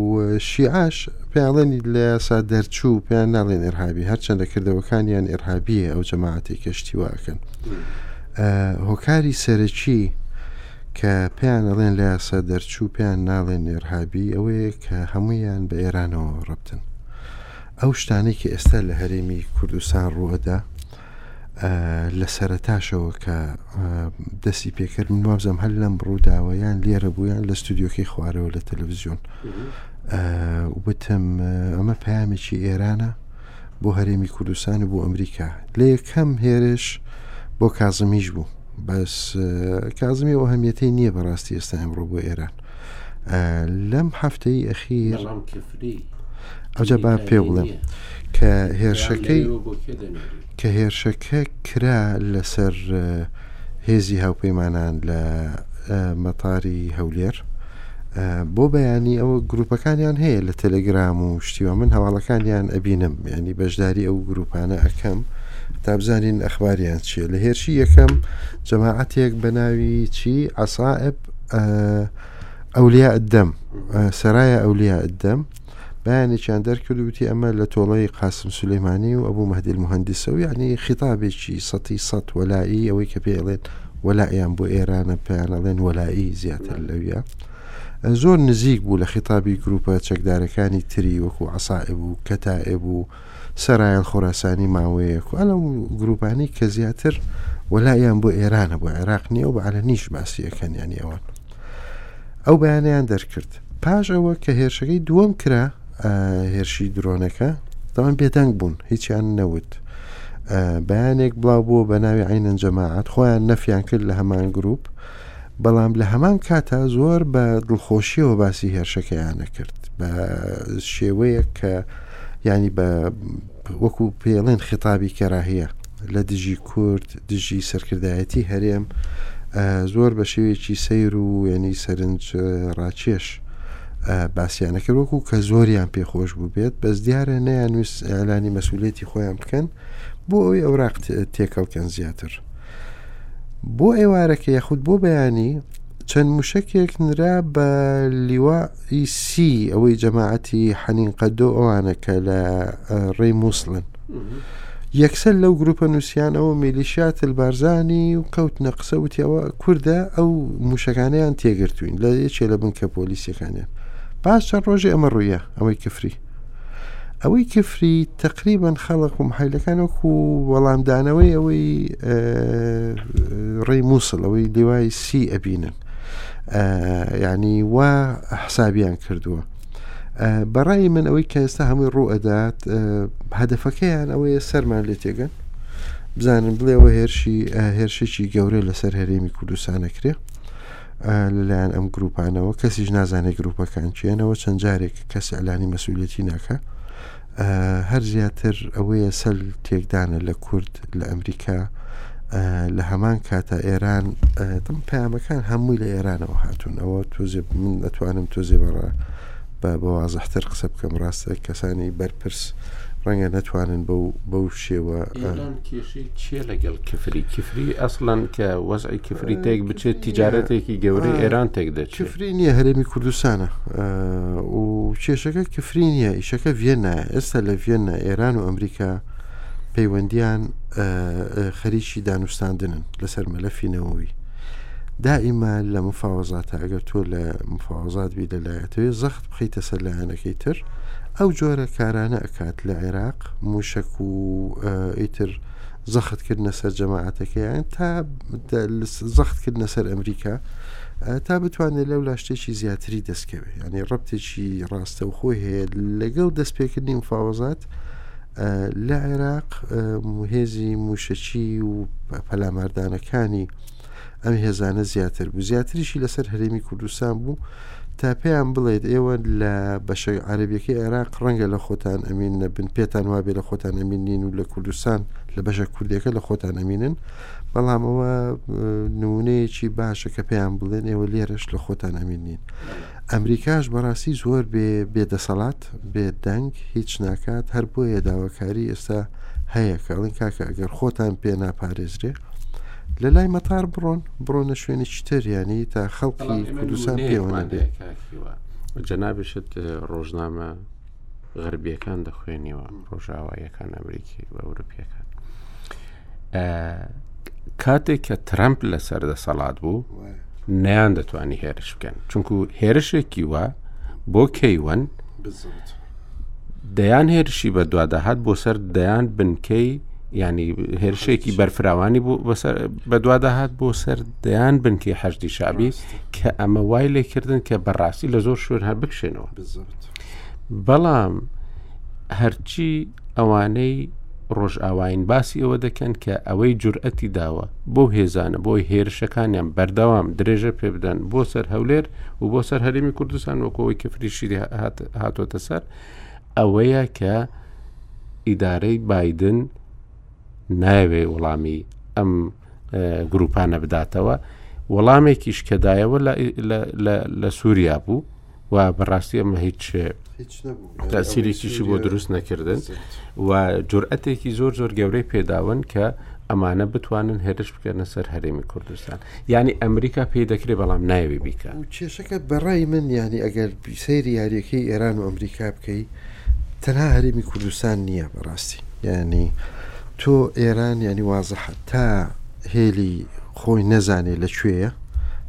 شیعاش پێڵێنی لە یاسا دەرچوو پێیان ناڵێن ئێرهابی هەرچەندە کردەوەکانیان ئێرهابیە ئەو جەماعاتی کەشتی واکەن هۆکاری سەرەکی کە پێیان ئەڵێن لە یاسا دەرچوو پێیان ناڵێن ئێرهابی ئەوەیە کە هەموویان بە ئێرانەوە ڕبتن ئەو شتانەی کە ئێستا لە هەرێمی کوردستان ڕووەدا لە سەرتاشەوە کە دەستی پێکرد من وابزەم هەر لەم ڕووداوەیان لێرە بوویان لە ستودیۆکەی خوارەوە لە تەلەڤزیۆن وتم ئەمە پامێکی ئێرانە بۆ هەرێمی کوردستان و بۆ ئەمریکا لە یەکەم هێرش بۆ کازمیش بوو بەس کازمی ئەو هەمیەتی نییە بەڕاستی ئێستا ئەمڕۆ بۆ ئێران لەم هەفتەی ئەخیر ئەوجا با پێ بڵێم کە هێرشەکەی کە هێرشەکە کرا لەسەر هێزی هاوپەیمانان لە مەتاری هەولێر بۆ بەیانی ئەوە گروپەکانیان هەیە لە تەلەگرام و شتیوە من هەواڵەکانیان ئەبینم ینی بەشداری ئەو گروپانە ئەەکەم تابزانین ئەخباریان چیە لە هێرشی یەکەم جەماعاتێک بە ناوی چی عسائب ئەولیا دەم سرایە ئەولیا دەم بەیانێکیان دەرکرد و وتی ئەمە لە تۆڵەی قاسم سولەیمانی و ئەبوو مەهدی المهندسە و یعنی خیتابێکی سەتی سەت وەلائی ئەوەی کە پێ ئەڵێن وەلائیان بۆ ئێرانە پێیان ئەڵێن وەلائی زیاتر لەویە زۆر نزیک بوو لە خیتابی گرووپە چەکدارەکانی تری وەکوو عەسائیب و کەتائیب و سەرایەن خوراسانی ماوەیەک و ئەو گروپانەی کە زیاتر وەلایان بۆ ئێرانە بۆ عێراق نییە و بە عەلەنیش باسی ئەکەن یانی ئەوان ئەو بەیانیان دەرکرد پاش ئەوە کە هێرشەکەی دووەم کرا هێرشی درۆنەکە داوان بێدەنگ بوون هیچیان نەوت بەیانێک بڵاو بووە بە ناوی عینەن جەماعات خۆیان نەفیان کرد لە هەمان گروپ بەڵام لە هەمان کاتا زۆر بە دڵخۆشیەوە باسی هێرشەکەیانە کرد بە شێوەیەک کە یانی بە وەکو پێڵێن خطابی کەراهەیە لە دژی کورد دژی سەرکردایەتی هەرێم زۆر بە شێوێکی سیر و وێنی سەرنج ڕاکێش باسییانە کرد وەکو کە زۆریان پێخۆش بوو بێت بەس دیارە نەیانویست ئەلانی مەسوولێتی خۆیان بکەن بۆ ئەوی ئەوراق تێکەڵکەن زیاتر بۆ ئێوارەکە یاخود بۆ بەیانی چەند موشەکێک نرا بە لیوا ئی سی ئەوەی جەماعەتی حەنین قەدۆ ئەوانە کە لە ڕێی مووسڵن یەکسەر لەو گروپە نووسیانەوە میلیشیا تلبارزانی و کەوت نەقسە وتیەوە کووردە ئەو موشەکانیان تێگرتوین لە یەکێ لە بنکە پۆلیسیەکانیان پاش چەند ڕۆژی ئەمە ڕوویە ئەوەی کفری ئەوەی کفری تقریبان خەڵق و محیلەکان وەکو وەڵامدانەوەی ئەوەی ڕێی مووسڵ ئەوەی لێوای سی ئەبینن ینی وا حسابیان کردووە بەڕای من ئەوەی کە ئێستا هەمووی ڕوو ئەدات هەدفەکەیان ئەوەیە سەرمان لێ تێگەن بزانن بڵێەوە هێرشی هێرشێکی گەورە لەسەر هەرێمی کوردستانەکرێ لە لایەن ئەم گروپانەوە کەسیش نازانێت گروپەکان چێنەوە چەند جارێک کەس ئەلانی مەسوولەتی ناکە هەر زیاتر ئەوەیە سەل تێکدانە لە کورد لە ئەمریکا لە هەمان کاتە ئێران تم پامەکان هەمووی لە ئێرانەوە هاتوون ئەوە تۆزێ من ئەتوانم تۆزێ بەڕە بە بەوازەحتر قسە بکەم ڕاستە کەسانی بەرپرس ڕەنگە نەتوانن بەو بەو شێوە ئێران کێشەی چیە لەگەڵ کفری کفری ئەسڵەن کە وەزعی کفری تێک بچێت تیجارەتێکی گەورەی ئێران تێک دەچێت کفری نییە هەرێمی کوردستانە و کێشەکە کفری نییە ئیشەکە ڤێنە ئێستا لە ڤێنە ئێران و ئەمریکا پەیوەندیان خەریکی دانوستاندنن لەسەر مەلەفی نەوەوی دائیمە لە مفاوەزاتە ئەگەر تۆ لە مفاوەزات بی لەلایەتەوەی زەخت بخەیتە سەر لایەنەکەی تر ئەو جۆرە کارانە ئەکات لە عێراق موشک و ئیتر زەختکردە سەر جەماعاتەکەیان تا زەختکردە سەر ئەمریکا تا بتوانێت لەو لاشتێکی زیاتری دەستکەوێت ینی ڕپتێکی ڕاستە و خۆی هەیە لەگەڵ دەستپێکردنی مفاوەزات لە عێراق هێزی موشەچی و پەلاماردانەکانی ئەم هێزانە زیاتر بوو زیاتریشی لەسەر هەرێمی کوردستان بوو تا پێیان بڵێت ئێوە لە بەشەی عربیەکەی عێراق ڕەنگە لە خۆتان ئەمین نەبن پێتان وابێ لە خۆتان ئەمین نین و لە کوردستان لە بەشە کوردەکە لە خۆتان ئەمینن بەڵام ئەوە نمونەیەکی باشە کە پێیان بڵێن ئێوە لێرەش لە خۆتان ئەمین نین ئەمریکاش بەڕاستی زۆر بێ بێدەسەڵات بێ دەنگ هیچ ناکات هەر بۆیە داواکاری ئێستا هەیە کەڵین کاکە ئەگەر خۆتان پێ ناپارێزرێ لە لای مەتار بڕۆن بڕۆنە شوێنێکی تر ینی تا خەڵکی کوردستان پێوە نەبێ جەنابشت ڕۆژنامە غەربیەکان دەخوێنیوە ڕۆژاواییەکان ئەمریکی و ئەوروپیەکان کاتێک کە ترەمپ لەسەر دەسەڵات بوو نیان دەتوانانی هێرش بکەن چونکو هێرشێکی وە بۆ کەیوەن دەیان هێرشی بەدواداهات بۆ سەر دەیان بنکەی ینی هێرشێکی بەرفراوانی بوو بەدواداهات بۆ سەر دەیان بنکی حەشتی شابی کە ئەمە وای لێکردن کە بەڕاستی لە زۆر شوێن هەر بکشێنەوە بەڵام هەرچی ئەوانەی ڕۆژئاواین باسی ئەوە دەکەن کە ئەوەی جورئەتی داوە بۆ هێزانە بۆی هێرشەکانیان بەردەوام درێژە پێ بدەن بۆ سەر هەولێر و بۆ سەر هەرێمی کوردستان وەکەوەی کە فریشیری هاتۆتە سەر ئەوەیە کە ئیدارەی بادن ناوێ وەڵامی ئەم گروپانە بداتەوە وەڵامێکیش کەدایەوە لە سووریا بوو و بەڕاستی ئەمە هیچ تاسیرێکیشی بۆ دروست نەکردن و جورئەتێکی زۆر زۆر گەورەی پێداون کە ئەمانە بتوانن هێرش بکەنە سەر هەرێمی کوردستان یعنی ئەمریکا پێی دەکرێت بەڵام ناوی بیکە کێشەکە بەڕای من ینی ئەگەر سەیری یاریەکەی ئێران و ئەمریکا بکەی تەنها هەرێمی کوردستان نییە بەڕاستی ینی تۆ ئێران ینی وازەحە تا هێلی خۆی نەزانێت لە کوێیە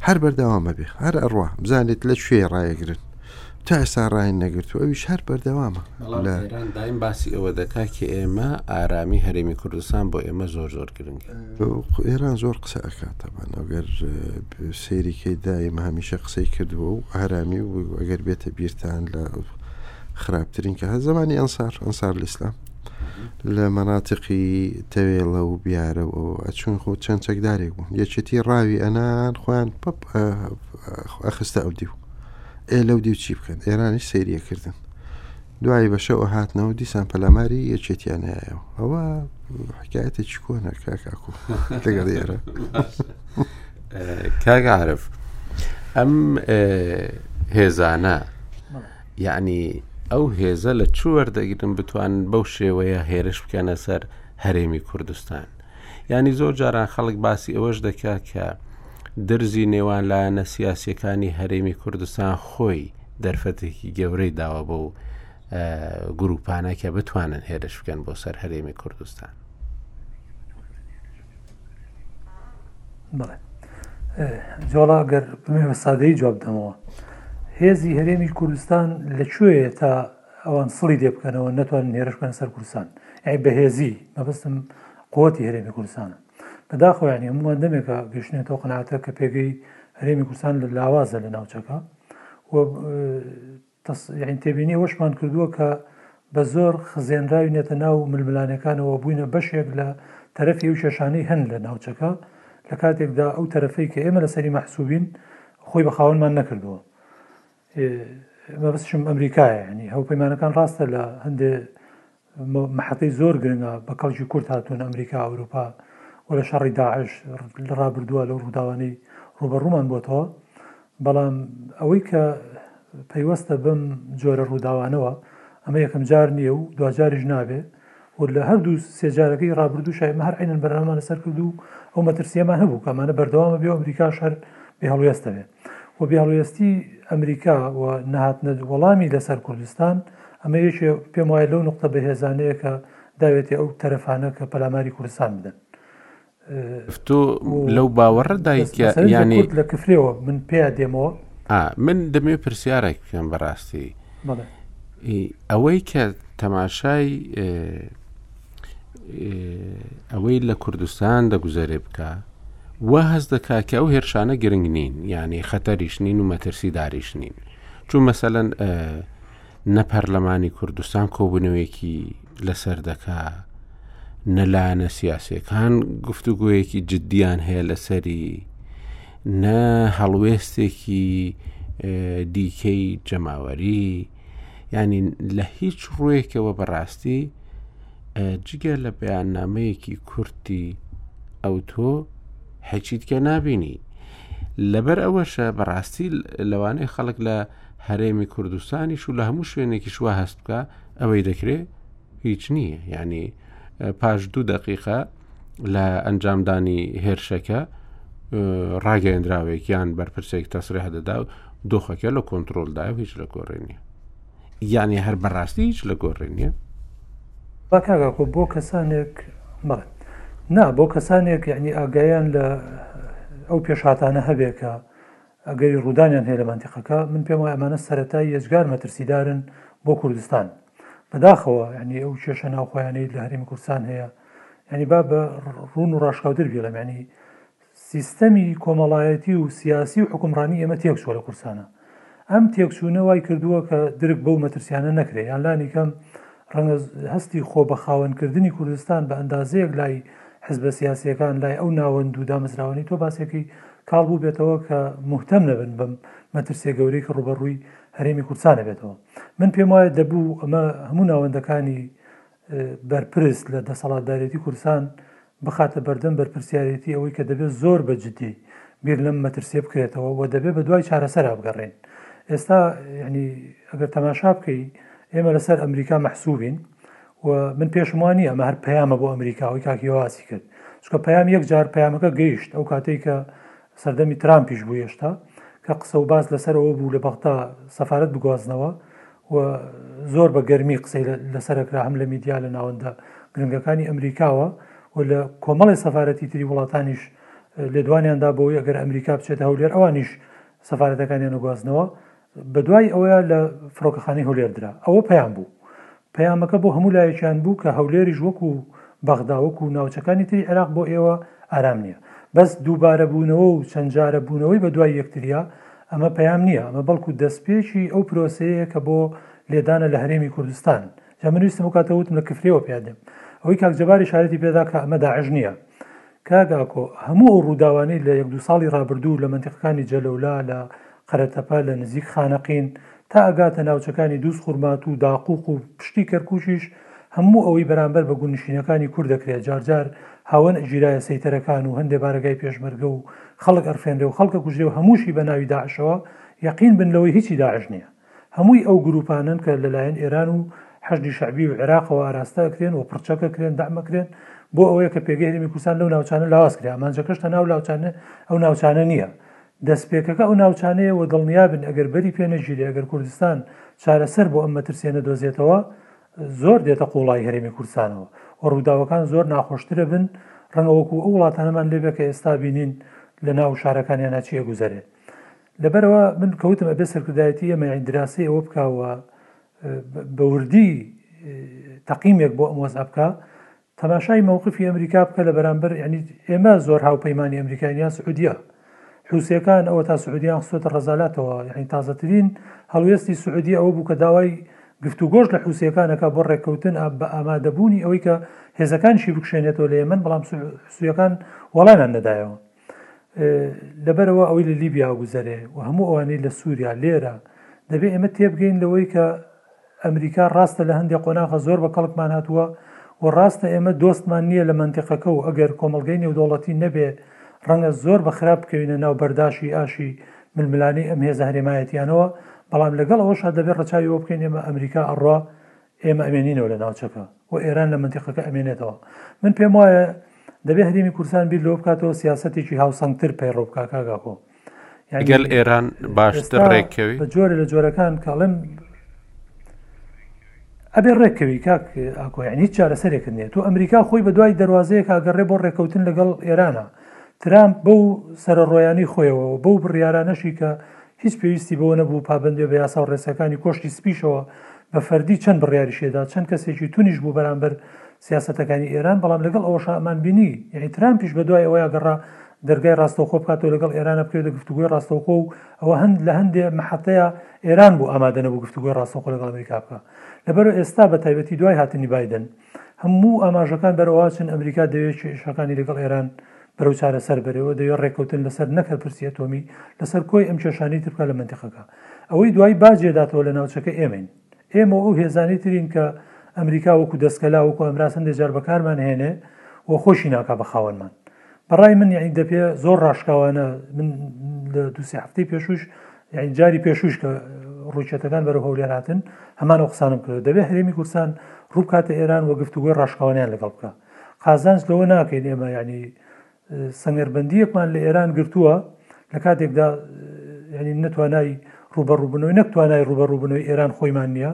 هەر بەردەوامە بێ هەر ئەڕوا بزانێت لە کوێ ڕایەگرن تا ئێستا ڕاین نەگرتو ئەویش هەر بەردەوامە ئێران دایم باسی ئەوە دەکا کە ئێمە ئارامی هەرێمی کوردستان بۆ ئێمە زۆر زۆر گرنگ ئێران زۆر قسە ئەکاتەبان ئەگەر سەیریکەی دایم هەمیشە قسەی کردووە و ئارامی و ئەگەر بێتە بیرتان لە خراپترین کە هە زمانی ئەنسار ئەنسار لە ئیسلام لە مەناتقی تەوێڵە و بیارەوە ئەچون خۆ چەند چەکدارێک بوون یەکێتی ڕاوی ئەنان خۆیان پپ ئەخستە ئەو دیو ئێ لەو دیو چی بکەن ئێرانیش سەیریە کردن دوایی بە شەوە هاتنەوە دیسان پەلاماری یەکێتیانایەوە ئەوە حکایەتە چی کۆنە کاکو لەگەڵ ئێرە کاگەعاعرف ئەم هێزانە یعنی ئەو هێزە لە چوەردەگرن بتوان بەو شێوەیە هێرش بکەنە سەر هەرێمی کوردستان یانی زۆر جاران خەڵک باسی ئەوەش دەکا کە درزی نێوان لایەنە سیاسیەکانی هەرێمی کوردستان خۆی دەرفەتێکی گەورەی داوە بۆ و گروپانە کە بتوانن هێرش بکەن بۆ سەر هەرێمی کوردستان جۆڵا گەر بمێ بە سادەی جواب دەمەوە هێزی هەرێمی کوردستان لەکوێ تا ئەوان سڵی لێ بکەنەوە نەتوانن هێرش بکەن سەر کوردستان یعنی بەهێزی مەبەستم قوتی هەرێمی کوردستانە بەداخەوە یعنی هەمووان دەمێکە گەشتێتەوە قەناتە کە پێگەی هەرێمی کوردستان لە لاوازە لە ناوچەکە و یعنی تێبینی وەشمان کردووە کە بە زۆر خزێنراوی نێتە ناو ململانەکانەوە بووینە بەشێک لە تەرەفی و کێشانەی هەن لە ناوچەکە لە کاتێکدا ئەو تەرەفەی کە ئێمە لەسەری مەحسوبین خۆی بە خاوەنمان نەکردووە مەبەستشم ئەمریکایە یانی هەوپەیمانەکان ڕاستە لە هەندێ محەتەی زۆر گرنگە بە کەڵکی کورت هاتوون ئەمریکا ئەوروپا و لە شەڕی داعش لە ڕابردووە لەو ڕووداوانەی ڕوبەڕوومان بۆتەوە بەڵام ئەوەی کە پەیوەستە بم جۆرە ڕووداوانەوە ئەمە یەکەم جار نییە و دواجاریش نابێ و لە هەردوو سێ جارەکەی ڕابردووش ئێمە هەر عەینەن بەرنامەمان لەسەر کرد و ئەو مەترسییەمان هەبوو کە ئەمانە بەردەوام بێ و ئەمریکاش هەر بێ هەڵوێستە بێ و بێ هەڵوێستی ئەمریکا و نەهاتنە وەڵامی لەسەر کوردستان ئەمە یەکێ پێم وایە لەو نوقتە بەهێزانەیە کە داوێتێ ئەو تەرەفانە کە پەلاماری کوردستان بدەن تۆ لەو باوەڕە دایت کە یانی لە کفرەوە من پێیا دێمەوە من دەمێ پرسیارێک بکەم بەڕاستی ئەوەی کە تەماشای ئەوەی لە کوردستان دەگوزارێ بکە وە هەز دەکا کە ئەو هێرشانە گرنگ نین یعنی خەتەریش نین و مەترسی داریش نین چون مەسەەن نە پەرلەمانی کوردستان کۆبوونەوەیەکی لەسەر دەکا نە لایەنە سیاسەکان گفتوگویەکی جددیان هەیە لەسەری نە هەڵوێستێکی دیکەی جەماوەری ینی لە هیچ ڕوویەکەوە بەڕاستی جگە لە بەیاننامەیەکی کورتی ئەو تۆ حەچیتکە نابینی لەبەر ئەوەشە بەڕاستی لەوانەیە خەڵک لە هەرێمی کوردستانیش و لە هەموو شوێنێکیش وا هەست بکە ئەوەی دەکرێ هیچ نییە ینی پاش دوو دقیقە لە ئەنجامدانی هێرشەکە ڕاگەندراوێکیان بەرپرسێک تەسرح دەدا و دۆخەکە لە کۆنتترۆلدا و هیچ لە گۆڕێ نیە یانێ هەر بەڕاستی هیچ لە گۆڕێ نیە بەکاگاکۆ بۆ کەسانێک بڵێ نا بۆ کەسانێک یعنی ئاگایان لە ئەو پێشاتانە هەبێکە ئەگەری ڕوودانیان هەیە لە مەنتیقەکە، من پێم وایە ئەمانە سەرەتای ئێجگار مەترسیدارن بۆ کوردستان. بەداخەوە یانی ئەو کێشە ناوخۆیانەی لە هەرێمی کوردستان هەیە، یانی با بە ڕوون و ڕاشکاوتر بیڵێم یانی سیستەمی کۆمەڵایەتی و سیاسی و حکومڕانی ئێمە تێک چووە لە کوردستانا. ئەم تێکچوونە وای کردووە کە درک بەو مەترسیانە نەکرێ یان لانی کەم ڕەنگە هەستی خۆبەخاوەنکردنی کوردستان بە ئەندازەیەک لای حزبە سیاسییەکان، لای ئەو ناوەند و دامەزراوانەی تۆ باسیەکەی کاڵ بووبێتەوە کە موهتەم نەبن بەم مەترسیە گەورەی کە ڕووبەڕووی هەرێمی کوردستان دەبێتەوە. من پێم وایە دەبوو ئەمە هەموو ناوەندەکانی بەرپرس لە دەسەڵاتدارێتی کوردستان بخاتە بەردەم بەرپرسیارێتی ئەوەی کە دەبێت زۆر بە جدی بیر لەم مەترسیە بکرێتەوە و دەبێت بە دوای چارەسەرا بگەڕێین ئێستا یانی ئەگەر تەماشا بکەی ئێمە لەسەر ئەمریکا مەحسوبین و من پێشم وانی ئەمە هەر پەیامە بۆ ئەمریکاوەی کاکیواسی کرد چکە پەیام یەک جار پەیامەکە گەیشت ئەو کاتێک کە سەردەمی ترامپیش بوو هێشتا کە قسە و باس لەسەرەوە بوو لە بەغدا سەفاەت بگوازنەوە و زۆر بە گەرمی قسەی لەسەرکرا هەم لە میدیا لە ناوەندە گرنگەکانی ئەمریکاوە و لە کۆمەڵی سەفاەتی تری وڵاتانیش لێدوانیاندا بۆی ئەگەر ئەمریکا بچێتە هەولێر ئەوانیش سەفاەتەکانیان نەگوازنەوە بە دوای ئەوەیە لە فڕۆکەخانی هەولێر درا ئەوە پەیام بوو پەیامەکە بۆ هەموو لایەکیان بوو کە هەولێریش وەکو بەغداوەک و ناوچەکانی تری عێراق بۆ ئێوە ئارام نییە بەس دووبارە بوونەوە و چەندجارە بوونەوەی بە دوای یەکتریا ئەمە پەیام نییە، ئەمە بەڵکو دەستپێکی ئەو پرۆسەیەیە کە بۆ لێدانە لە هەرێمی کوردستان. جا من ویستم ئەو کاتە وتم لە کفرییەوە پیا دێم. ئەوەی کاک جەبار ئیشارەتی پێ دا کە ئەمە داعش نییە. کاک ئاکۆ، هەموو ئەو ڕووداوانەی لە یەک دوو ساڵی ڕابردوو لە مەنتیقەکانی جەلەولا، لە قەرەتەپە، لە نزیک خانەقین تا ئەگاتە ناوچەکانی دووز خورماتوو، داقووق و پشتی کەرکووکیش، هەموو ئەوەی بەرامبەر بە گوندنشینەکانی کورد دەکرێ جارجار هاوەن ئەگیرایە سەیتەرەکان و هەندێ بارەگای پێشمەرگە و خەڵک ئەرفێنرێ و خەڵک ئەکوژرێ و هەمووشی بە ناوی داعشەوە یەقین بن لەوەی هیچی داعش نیە هەمووی ئەو گروپانەن کە لەلایەن ئێران و حەشدی شەعبی و عێراقەوە ئاراستە ئەکرێن و پڕچەک ئەکرێن دەعم ئەکرێن بۆ ئەوەیە کە پێگەی هەرێمی کوردستان لەو ناوچانە لاواز کرێ ئامانجەکەش تەنها ئەو لاوچانە ئەو ناوچانە نیە دەستپێکەکە ئەو ناوچانەیە و دڵنیابن ئەگەر بەری پێ نەگیرێ ئەگەر کوردستان چارەسەر بۆ ئەم مەترسیە نەدۆزێتەوە زۆر دێتە قوڵایی هەرێمی کوردستانەوە و ڕووداوەکان زۆر ناخۆشترە بن ڕەنگە وەکو ئەو وڵاتانەمان لێبێ کە ئێستا بینین لە ناو شارەکانیان ناچی ئەگوزەرێ لەبەرەوە من کەوتم ئەبێ سەرکردایەتی ئەمە دراسی ئەوە بکەوە بەوردی تەقیمێک بۆ ئەم وەز ئەبکە تەماشای مەوقفی ئەمریکا بکە لە بەرامبەر یەعنی ئێمە زۆر هاوپەیمانی ئەمریکاین یان سعودیە حوسیەکان ئەوەتا سعودیان خستۆتە ڕەزالاتەوە یەعنی تازەترین هەڵوێستی سعودیە ئەوە بوو کە داوای گفتوگۆش لە حوسیەکان ئەکا بۆ ڕێککەوتن بە ئامادەبوونی ئەوەی کە هێزەکانیشی بکشێنێتەوە لە یەمەن بەڵام سویەکان وەڵامیان نەدایەوە لەبەرئەوە ئەوەی لە لیبیا گوزەرێ و هەموو ئەوانەی لە سووریا لێرە دەبێ ئێمە تێبگەین لەوەی کە ئەمریکا ڕاستە لە هەندێک قۆناغە زۆر بە کەڵکمان هاتووە و ڕاستە ئێمە دۆستمان نییە لە مەنتیقەکە و ئەگەر کۆمەڵگەی نێودەوڵەتی نەبێ ڕەنگە زۆر بە خراپ بکەوینە ناو بەرداشی ئاشی ململانێی ئەم هێزە هەرێمایەتیانەوە بەڵام لەگەڵ ئەوەشا دەبێت ڕەچاوی ئەوە بکەین ئێمە ئەمریکا ئەڕوا ئێمە ئەمێنینەوە لە ناوچەکە و ئێران لە مەنتیقەکە ئەمێنێتەوە. من پێم وایە دەبێ هەرێمی کوردستان بیر لەوە بکاتەوە سیاسەتێکی هاوسەنگتر پەیڕەو بکا کاگاکۆ. یعنی گەل ئێران باشتر ئێستا ڕێککەوی بە جۆرە لە جۆرەکان کاڵم ئەبێ ڕێککەوی کاک ئاکۆ یعنی هیچ چارەسەرێکت نییە تۆ ئەمریکا خۆی بە دوای دەواازەیە کاگەڕێ بۆ ڕێککەوتن لەگەڵ ئێرانە ترامپ بەو سەرڕۆیانی خۆیەوە بەو بڕیارانەشی کە هیچ پێویستی بەوە نەبوو پابەند بێ بە یاسا و ڕێساکانی کۆشکی سپیشەوە، بە فەردی چەند بڕیاریشی دەدا، چەند کەسێکی تونیش بوو بەرامبەر سیاسەتەکانی ئێران، بەڵام لەگەڵ ئەوەشا ئەمان بینی، یەعنی ترامپیش بە دوای ئەوەیا گەڕا دەرگای ڕاستەوخۆ بکاتەوە لەگەڵ ئێرانا بکەوێتە گفتوگۆی ڕاستەوخۆ و ئەوە هەند لە هەندێ مەحەتەیا ئێران بوو ئامادە نەبوو گفتوگۆی ڕاستەوخۆ لەگەڵ ئەمریکا بکا لەبەرئ ئێستا بە تایبەتی دوای هاتنی بایدن. هەموو ئاماژەکان بەرەو ئەوە ئەچن ئەمریکا دەوێت کێشەکانی لەگەڵ ئێران بەرەو چارەسەر بەرێەوە، دەوێت ڕێککەوتن لەسەر نەک هەر پرسی ئەتۆمی، لەسەر کۆی ئەم کێشانەی تر بکات لە مەنتیقەکە. ئەوەی دوایی باجێداتەوە لە ناوچەکە ئێمەین. ئێمە و ئەو هێزانەی ترین کە ئەمریکا وەکو دەسکەلا، وەکو ئەمراز هەندێ جار بەکارمان ئەهێنێ و خۆیشی ناکات بە خاوەنمان. بەڕای من یعنی دەپێ زۆر ڕاشکاوانە من لە دو سێ هەفتەی پێشوش یعنی جاری پێشوش کە ڕووچێتەکان بەرە هەولێر هاتن هەمان ئەو قسانم کرد دەبێت هەرێمی کورسان ڕووکاتە ئێران وە گفتوگوی ڕاشکاوانیان لەگەڵ بکە قازانج لەوە ناکەین ئێمە ینی سەنگەربندیەکمان لە ئێران گرتووە لە کاتێکدا ینی نەتوانای ڕوبەڕوبنەوەی نەک توانای ڕوبەڕوبنەوەی ئێران خۆیمان نییە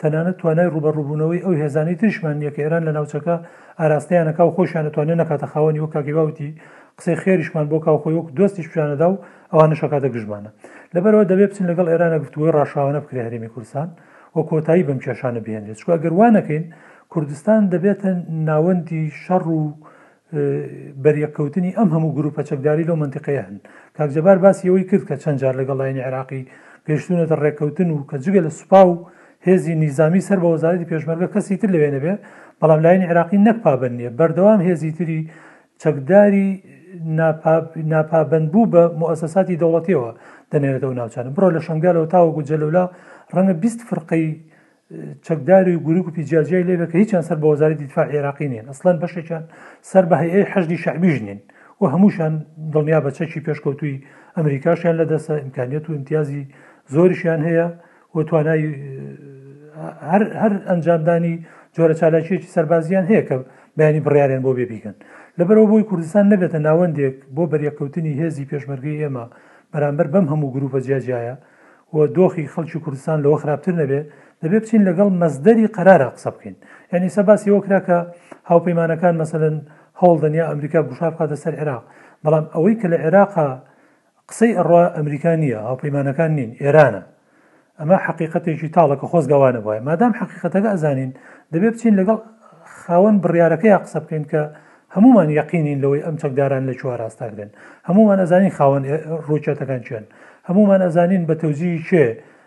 تەنانەت توانای ڕوبەڕوبوونەوەی ئەو هێزانەی ترشمان نییە کە ئێران لە ناوچەکە ئاراستەیانەکە و خۆشیان نتوانێت نەکاتە خاوەنی وە کاکیباوتی قسەی خێریشمان بۆ کاو خۆی وەک دۆستیش پیانەدا و ئەوانە شکاتە گژمانە لەبەرەوە دەبێ بچین لەگەڵ ئێرانە گفتوگوی ڕاشاوانە بکرێ هەرێمی کوردستان و کۆتایی بم کێشانە بێنێت چکە گەروانەکەین کوردستان دەبێتە ناوەندی شەڕ و بەریەککەوتنی ئەم هەموو گروپە چەکداری لەو مەنتیقەیە هەن کاک جەبار باسی ئەوەی کرد کە چەند جار لەگەڵ لایەنی عێراقی گەیشتوونەتە ڕێککەوتن و کە جگە لە سوپا و هێزی نیزامی سەر بە وەزارەتی پێشمەرگە کەسی تر لەوێ نەبێ بەڵام لایەنی عێراقی نەک پابەند نییە بەردەوام هێزی تری چەکداری ناپابەندبوو بە موسەساتی دەوڵەتیەوە دەنێرێتەوە ناوچانە بڕۆ لە شنگالەوە تاوەکو جەلەولا ڕەنگە بیست فرقەی چەکداری و گروپ پیجیاجیای لێبێ کە هیچیان سەر بە وەزارەتی دیفاع عێراقی نین ئەسڵەن بەشێکیان سەر بە هەیئەی حەشدی شەعبیش نین و هەمووشان دڵنیا بە چەکی پێشکەوتووی ئەمریکاشیان لە دەسە ئیمکانیت و امتیازی زۆریشیان هەیە و توانای هەر هەر ئەنجامدانی جۆرە چالاکیەکی سەربازیان هەیە کە بەینی بڕیارێن بۆ بێ بیکەن لەبەرەوە بۆی کوردستان نەبێتە ناوەندێک بۆ بەریەککەوتنی هێزی پێشمەرگی ئێمە بەرامبەر بەم هەموو گروپە جیاجیایە و دۆخی خەڵکی کوردستان لەوە خراپتر نەبێت دەبێت بچین لەگەڵ مەسدەری قەرارا قسە بکەین یعنی ئیستا باسی ئەوە کرا کە هاوپەیمانەکان مەسەلەن هەوڵ دەن یا ئەمریکا گوشار بخاتە سەر عێراق بەڵام ئەوەی کە لە عێراقا قسەی ئەڕا ئەمریکا نییە هاوپەیمانەکان نین ئێرانە ئەمە حقیقەتێکی تاڵە کە خۆزگە وانە بواە مادام حقیقەتەکە ئەزانین دەبێت بچین لەگەڵ خاوەن بڕیارەکەی قسە بکەین کە هەموومان یەقینین لەوەی ئەم چەکداران لە چواراستاک دێن، هەموومان ئەزانین خاوەن ڕووکەتەکان کێن، هەموومان ئەزانین بە تەوجیهی کێ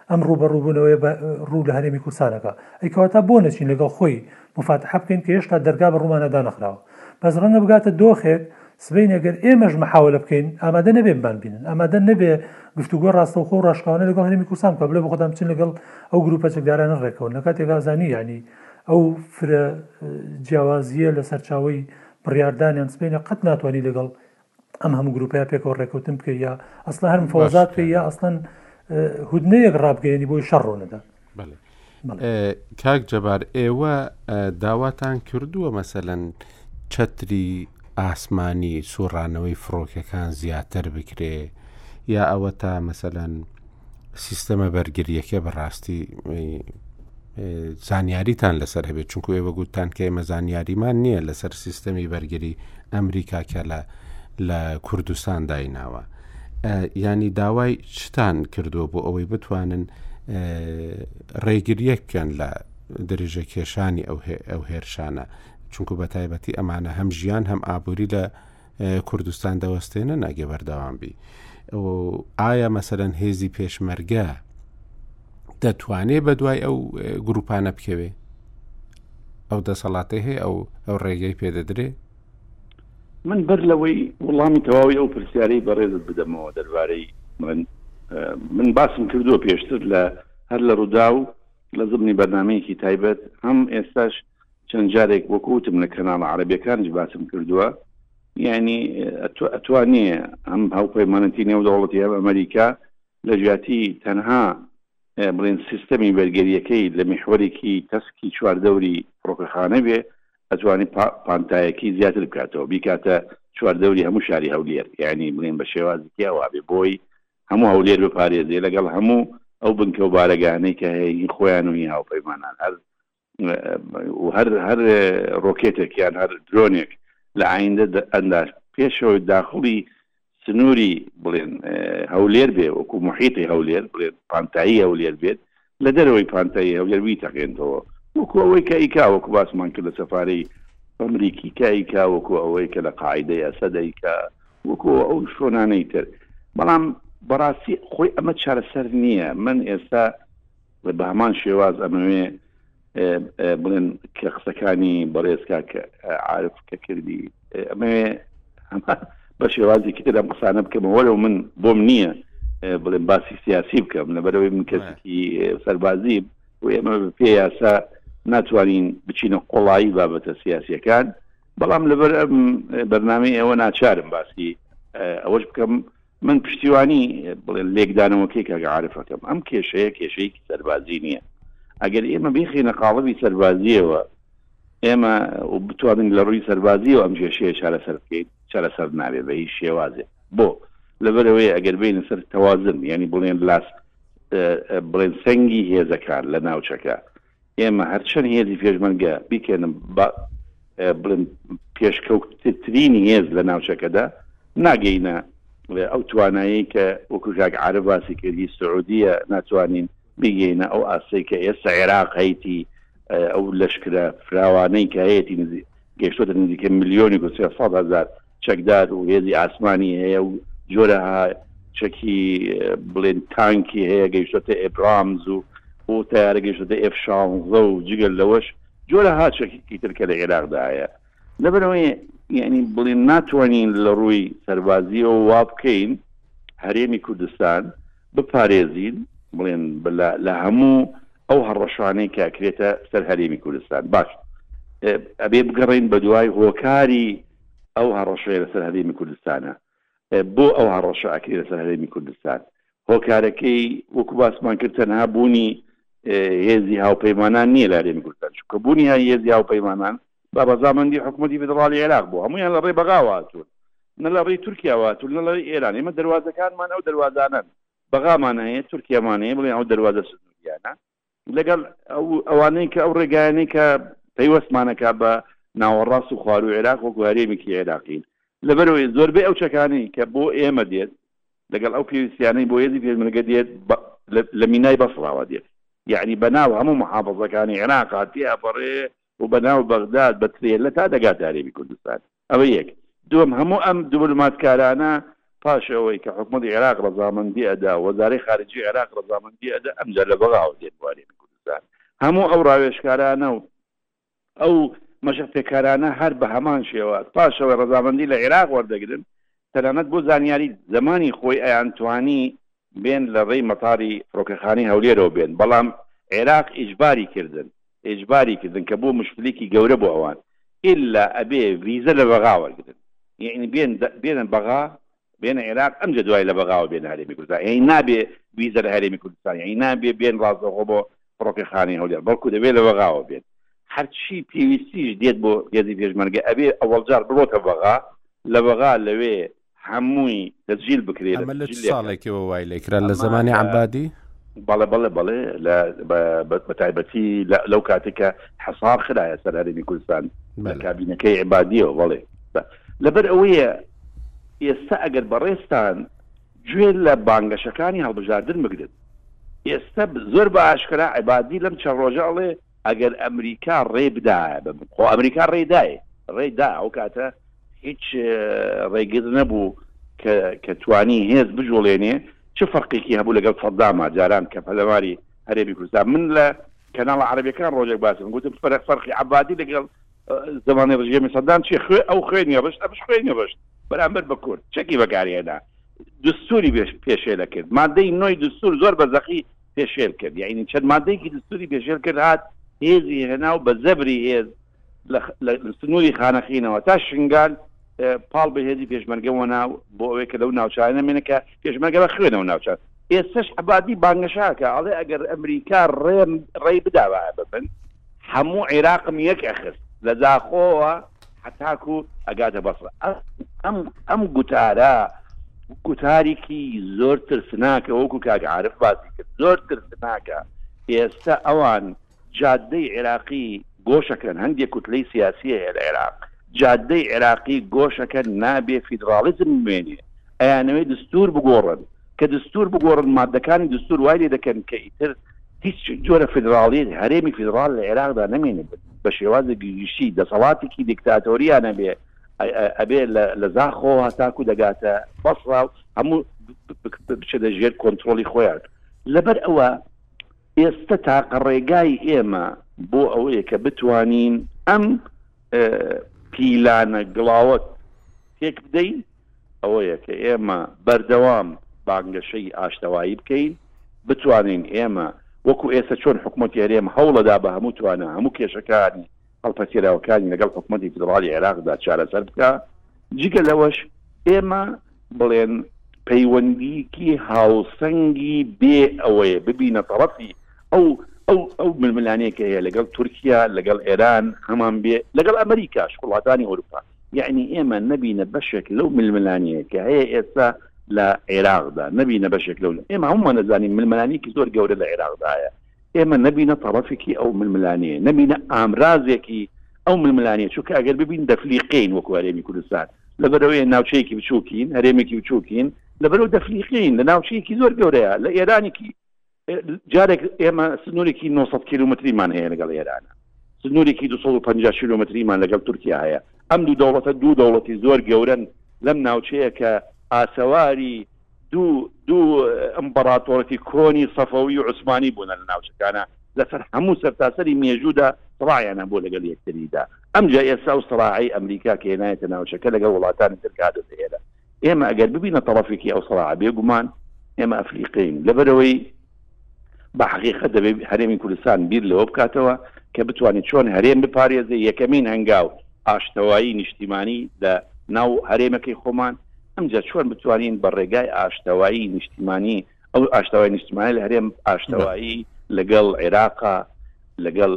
ئەم ڕووبەڕووبوونەوەیە بە ڕوو لە هەرێمی کوردستان دەکا، ئەی کەواتە بۆ نەچین لەگەڵ خۆی موفاتەحە بکەین کە هێشتا دەرگا بە ڕوومانا دانەخراوە. بەس ڕەنگە بگاتە دۆخێک سبەینێ گەر ئێمەش مەحاوەلە بکەین ئامادە نەبێ بمانبینن، ئامادە نەبێ گفتوگۆی ڕاستەوخۆ و ڕاشکاوانە لەگەڵ هەرێمی کوردستان بکا، بڵێ بەخۆتان بچن لەگەڵ ئەو گرووپە چەکدارانە ڕێکەون، لە کاتێکا ئەزانی یەعنی ئەو فرە جیاوازییە لە سەرچاوەی بڕیاردانیان سبەینێ قەت ناتوانانی لەگەڵ ئەم هەموو گروپەیە پێکەوە ڕێککەوتن بکە یا ئەسلا هەرم فۆزات پێ یا ئەسلەن هودنەیەک ڕابگەێنی بۆی شەڕۆنەدا کاک جەبار ئێوە داواتان کردووە مەسەەن چەتری ئاسمانی سوڕانەوەی فڕۆکەکان زیاتر بکرێ یا ئەوە تا مەسەەن سیستەمە بەرگریەکە بەڕاستی زانیاریتان لەسەر هەبێت چونکو ئێوە گوتان کە ئێمە زانیاریمان نییە لەسەر سیستەمی بەرگری ئەمریکا کە لە لە کوردستان دایناوە ینی داوای چتان کردووە بۆ ئەوەی بتوانن ڕێگریەک بکەن لە درێژە کێشانی ئەو هێرشانە چونکو بە تایبەتی ئەمانە هەم ژیان هەم ئابووری لە کوردستان دەوەستێنن ئەگە بەردەوام بی ئایا مەسەرەن هێزی پێشمەرگە دەتوانێت بە دوای ئەو گروپانە بکەوێ ئەو دەسەڵاتی هەیە ئەو ئەو ڕێگەی پێدەدرێ من بەر لەوەی وڵامی تەواوی ئەو پرسیارەی بەڕێزت بدەمەوە دەربارەی من من باسم کردووە پێشتر لە هەر لە ڕوودا و لە زمنی بەرنمەیەکی تایبەت هەم ئێستاش چەند جارێک وەکو وتم لە کەناڵە عەرەبیەکانیش باسم کردووە یعنی ئەتوانێ ئەم هاوپەیمانەتی نێودەوڵەتی هەم ئەمریکا لە جیاتی تەنها بڵێن سیستەمی بەرگەریەکەی لە میحوەرێکی تەسکی چواردەوری فڕۆکەخانە بێ ئەتوانی پانتایەکی زیاتر بکاتەوە بیکاتە چواردەوری هەموو شاری هەولێر یعنی بڵێن بە شێوازکی ئەوابێ بۆی هەموو هەولێر بپارێزێ لەگەڵ هەموو ئەو بنکە و بارەگانەی کە هەیە هی خۆیان و هی هاوپەیمانان هەر و هەر هەر ڕۆکێتێک یان هەر درۆنێک لە ئایندە ئەنداز پێشەوەی داخڵی سنووری بڵێن هەولێر بێ وەکو محیتی هەولێر بڵێن پانتایی هەولێر بێت لە دەرەوەی پانتایی هەولێر وی تەقێنەوە وەکو ئەوەی کە ئیکا وەکو باسمان کرد لە سەفارەی ئەمریکی کایکا وەکو ئەوەی کە لە قاعدەی ئەسە دەیکا وەکو ئەو شۆنانەی تر بەڵام بەڕاستی خۆی ئەمە چارەسەر نییە من ئێستا بە هەمان شێواز ئەمەوێ بڵێن کە قسەکانی بەڕێز کاک عارف کە کردی ئەمەوێ بە شێوازێکی تر ئەم قسانە بکەمەوە لەو من بۆم نییە بڵێن باسی سیاسی بکەم لەبەرەوەی من کەسێکی سەربازی و ئێمە پێ یاسا ناتوانین بچینە قۆڵایی بابەتە سیاسیەکان بەڵام لەبەر ئەم بەرنمەی ئێوە ناچارم باسی ئەوەش بکەم من پشتیوانی بڵێن لێکدانەوەکەی کاک عارف ئەکەم، ئەم کێشەیە کێشەیەکی سەربازی نییە، ئەگەر ئێمە بیخەینە قاڵبی سەربازییەوە ئێمە بتوانین لە ڕووی سەربازیەوە ئەم کێشەیە چارەسەر بکەین چارەسەر نابێ بە هیچ شێوازێ بۆ لەبەرەوەی ئەگەر بینە سەر تەوازن ینی بڵێن لاس بڵێن سەنگی هێزەکان لە ناوچەکە ئێمە هەرچەند هێزی پێشمەرگە بیکەنە با بڵێن پێشکەوتترین هێز لە ناوچەکەدا ناگەینە ئەو توانایی کە وەکو کاک عرب باسی کردی سعودیە ناتوانین بگەینە ئەو ئاستەی کە ئێستا عێراق هەیتی ئەو لەشکرە فراوانەی کە هەیەی نزیک گەشتۆتە نزیکە ملیۆنی گوسێ سەد هزار چەکدار و هێزی ئاسمانی هەیە و جۆرەها چەکی بڵێن تانکی هەیە گەیشتە ئێبرامز و بۆ تارە گەشتە ئف شانزە و جگەل لەوەش جۆرە ها چەکیکی ترکە لە عێراقدا هەیە لەبەرەوەی یعنی بڵێن ناتوانین لە ڕووی سەربازیەوە وا بکەین هەرێمی کوردستان بپارێزین بڵێن لە هەموو ئەو هەڕەشانەی کاکرێتە سەر هەرێمی کوردستان باش ئەبێ بگەڕین بە دوای هۆکاری ئەو هەڕەشەیە لەسەر هەرێمی کوردستانە. بۆ ئەو هەڕەشە ئەکرێت لەسەر هەرێمی کوردستان؟ هۆکارەکەی وەکو باسمان کرد تەنها بوونی هێزی هاوپەیمانان نییە لە هەرێمی کوردستان، چونکە بوونی هەر هێزی هاوپەیمانان بە ڕەزامەندی حکوومەتی فیدڕاڵی عێراق بوو، هەموویان لە ڕێی بەغاوە هاتوون، نە لە ڕێی تورکیاوە هاتوون، نە لە ڕێی ئێران. ئێمە دەروازەکانمان ئەو دەروازانەن، بەغامان هەیە، تورکیامان هەیە، بڵێن ئەو دەروازە سنوورییانە. لەگەڵ ئەوانەی کە ئەو ڕێگایانەی کە پەیوەستمانەکە بە ناوەڕاست و خوار و عێراق وەکو هەرێمێکی عێراقین لەبەرەوەی زۆربەی ئەو چەکانی کە بۆ ئێمە دێت لەگەڵ ئەو پێویستیانەی بۆ یەزی پێشمەرگە دێت لە مینای بەسڕاوە دێت یعنی بەناو هەموو محافظەکانی عێراق هاتیە بەڕێ و بەناو بەغداد بە ترێلە تا دەگات هەرێمی کوردستان ئەوە یەک. دووەم، هەموو ئەم دبلۆماتکارانە پاش ئەوەی کە حکومەتی عێراق ڕەزامەندی ئەدا و وەزارەی خارجیی عێراق ڕەزامەندی ئەدا ئەمجا لە بەغاوە دێن بۆ هەرێمی کوردستان. هەموو ئەو ڕاوێژکارانە و ئەو مەشقپێکارانە هەر بە هەمان شێوە پاش ئەوەی ڕەزامەندی لە عێراق وەردەگرن، تەنانەت بۆ زانیاریت زمانی خۆی ئەیانتوانی بێن لە ڕێی مەتاری فڕۆکەخانەی هەولێرەوە بێن بەڵام عێراق ئیجباری کردن ئیجباری کردن کە بووە مشکلەیەکی گەورە بۆ ئەوان ئیلا ئەبێ ڤیزە لە بەغا وەرگرن یەعنی بێن بێنە بەغا بێنە عێراق ئەمجا دوای لە بەغاوە بێنە هەرێمی کوردستان یەعنی نابێ ڤیزە لە هەرێمی کوردستان یەعنی نابێ بێن ڕاستەوخۆ بۆ فڕۆکەخانەی هەولێر بەڵکو دەبێ لە بەغاوە بێن هەرچی پێویستیش دێت بۆ هێزی پێشمەرگە ئەبێ ئەوەڵجار بڕۆتە بەغا لە بەغا لەوێ هەمووی تەجیل بکرێت ئەمە لە ساڵێکەوە وای لێکرا لە زمانی عبادی بەڵێ بەڵێ بەڵێ لە بەتایبەتی لەو کاتێکە حەسار خراە سەر هەرمی کوردستان کابینەکەی عبادیەوە بەڵێ لەبەر ئەوەیە ئێستا ئەگەر بەڕێستان گوێ لە بانگەشەکانی هەڵبژاردن بگرن ئێستا زۆر بە ئاشکرا عبادی لەم چەند ڕۆژە ئەڵێ ئەگەر ئەمریکا ڕێ بدایە بە من خۆ ئەمریکا ڕێ دای ڕێ دا ئەو کاتە هیچ ڕێگر نەبوو کە توانی هێز بجوڵێنێ چه فەرقێکی هەبوو لەگەڵ سەدداما جاران کە پەلەواری هەرێمی کوردستان من لە کەناڵە عربەکان ڕۆژێک باسم گوتم فەرق فەرقی عبادی لەگەڵ زمانی ڕژێمی سەددام چی خوێ ئەو خوێنی ڕشت ئەمش خوێنی ڕشت بەرامبەر بە کورد چەکی بەکارهێنا دستوری بێش پێشێلە کرد مادەی نوۆی دستور زۆر بە زەقی پێشێل کرد یعنی چەند مادەیەکی دەستوری پێشێل کرد هات هێزی هێناو بە زەبری هێز لە سنووری خانەقینەوە تا شنگال پاڵ بە هێزی پێشمەرگەەوە نا بۆ ئەوەی کە لەو ناوچانە نمێنە کە پێشمەرگە بە خوێنە و ناوچات ئێستش عبادی بانگەشاکە ئەڵێ ئەگەر ئەمریکا ڕێم ڕێی بداوایە ببن هەموو عێراقم یەک ئەخست لە داخۆوە هەتاکو ئەگاتە بەسڕە. ئەم ئەم گوتارە گوتاریکی زۆر ترسناکە وەکو کاک عارف باسی کرد زۆر ترسناکە ئێستا ئەوان جادەی عێراقی گۆشەکەن هەندێک کوتلەی سیاسی هەیە لە عێراق جادەی عێراقی گۆشەکەن نابێ فیدڕاڵیزم بمێنێ ئەیانەوێ دستور بگۆڕن کە دەستوور بگۆڕن، ماددەکانی دەستوور وای لێ دەکەن کە ئیتر هیچ جۆرە فیدراڵییەک، هەرێمی فیدراڵ لە عێراقدا نەمێنێت، بە شێوازێکی گشتی دەسەڵاتێکی دیکتاتۆرییانە ئەبێ، ئەبێ لە زاخۆوە تاکوو دەگاتە بەسڕا و هەموو بچێتە ژێر کۆنترۆڵی خۆیان. لەبەر ئەوە ئێستە تاقە ڕێگای ئێمە بۆ ئەوەیە کە بتوانین ئەم پیلانە گڵاوە تێک بدەین، ئەوەیە کە ئێمە بەردەوام بانگەشەی ئاشتەوایی بکەین، بتوانین ئێمە وەکو ئێستا چۆن حکومەتی هەرێم هەوڵەدا بە هەموو توانا هەموو کێشەکانی هەڵپەسێراوەکانی لەگەڵ حکومەتی فیدڕاڵی عێراقدا چارەسەر بکا، جگە لەوەش ئێمە بڵێن پەیوەندییەکی هاوسەنگی بێ ئەوەی ببینە تەڕەفی ئەو ئەو ئەو ململانێ کە هەیە لەگەڵ تورکیا، لەگەڵ ئێران، هەمان بێ لەگەڵ ئەمریکاش، وڵاتانی ئۆرووپاش. یەعنی ئێمە نەبینە بەشێک لەو ململانیە کە هەیە ئێستا لە عێراقدا نەبینە بەشێک لەو ئێمە هەمومان نەزانین ململانیکی زۆر گەورە لە عێراقدایە ئێمە نەبینە تەڕەفێکی ئەو ململانیە نەبینە ئامرازێکی ئەو ململانیە چونکە ئەگەر ببین دەفلیقین وەکو هەرێمی کوردستان لەبەرەوەی ناوچەیەکی بچووکین هەرێمێکی بچووکین لەبەرەوە دەفلیقین لە ناوچەیەکی زۆر گەورەیە لە ئێرانێکی جارێک ئێمە سنوورێکی 900 کیلومتریمان هەیە لەگەڵ ئێرانە سنوورێکی 250 کیلومتریمان لەگەڵ تورکیا هەیە ئەم دوو دەوڵەتە دوو دەوڵەتی زۆر گەورن لەم ناوچەیە کە ئاسەواری دوو دوو ئەمبەراتۆرەتی کۆنی سەفەوی و عوسمانی بوونە لە ناوچەکانە لەسەر هەموو سەرتاسەری مێژوودا سڕایانە بۆ لەگەڵ یەکتریدا ئەمجا ئێستا و سڕاعی ئەمریکا کە هێنایەتە ناوچەکە لەگەڵ وڵاتانی ترکادە دەێرە ئێمە ئەگەر ببینە تەڵەفێکی ئەو سەراع بێگومان ئێمە ئەفریقین لەبەرەوەی بە حقیقە دەبێت هەرێمی کوردستان بیر لەوە بکاتەوە کە بتوانێت چۆن هەرێم بپارێزە یەکەمین هەنگاو ئاشتەوایی نیشتیمانی لە ناو هەرێمەکەی خۆمان ئەمجا چۆن بتوانین بە ڕێگای ئاشتەوایی نیشتیمانی ئەو ئاشتەوای نیشتیمانی لە هەرێم ئاشتەوایی لەگەڵ عێراقا لەگەڵ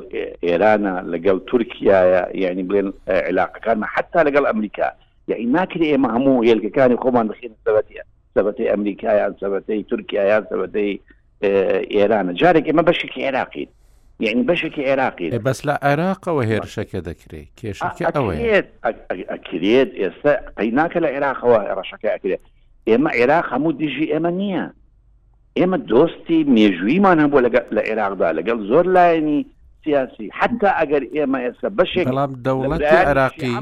ئێرانە لەگەڵ تورکایە یعنی بڵێن علاقەکانمە حتا لەگەڵ ئەمریکا یعنی ناکرێ ئێمە هەموو هێلکەکانی خۆمان بخێن سەبەتە سەبەتی ئەمریکایان سەبەتەی تورکیایان سەبەتەی ئێرانە جارێک ئێمە بەشێکی عێراقین یعنی بەشێکی عێراقی بەس لە عێراقەوە هێرشەکە دەکرێت کێشەکە ئەوەیە ئەکرێت ئێستا قەیناکە لە عێراقەوە ڕەشەکە ئەکرێت ئێمە عێراق هەموو دژی ئێمە نییە ئێمە دۆستی مێژوویمان هەبووە لەگەڵ لە عێراقدا لەگەڵ زۆر لایەنی سیاسی حتا ئەگەر ئێمە ئێستا بەشێک بەڵام دەوڵەتی عێراقی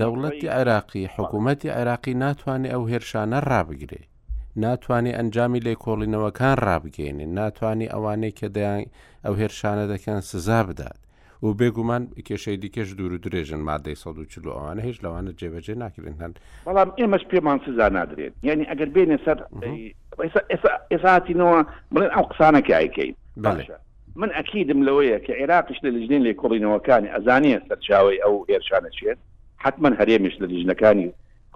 دەوڵەتی عێراقی حکوومەتتی عێراقی ناتوانێت ئەو هێرشانە ڕابگرێ ناتوانێت ئەنجامی لێکۆڵینەوەکان ڕابگەێنێ ناتوانانی ئەوانەی کە دەیان ئەو هێرشانە دەکەن سزا بدات و بێگومان کێشەی دیکەش دوور و درێژن، مادەی سەد و چل و ئەوانە هیچ لەوانە جێبەجێ ناکرێن، هەن. بەڵام ئێمەش پێمان سزا نادرێت، یانی ئەگەر بێنێ سەر ئێستا ئێستا هاتینەوە بڵێن ئەم قسانە کە ئەیکەین باشە، من ئەکیدم لەوەیە کە عێراقیش لە لیژنەی لێکۆڵینەوەکانی ئەزانێ سەرچاوەی ئەو هێرشانە چیەن، حەتمەن هەرێمیش لە لیژنەکانی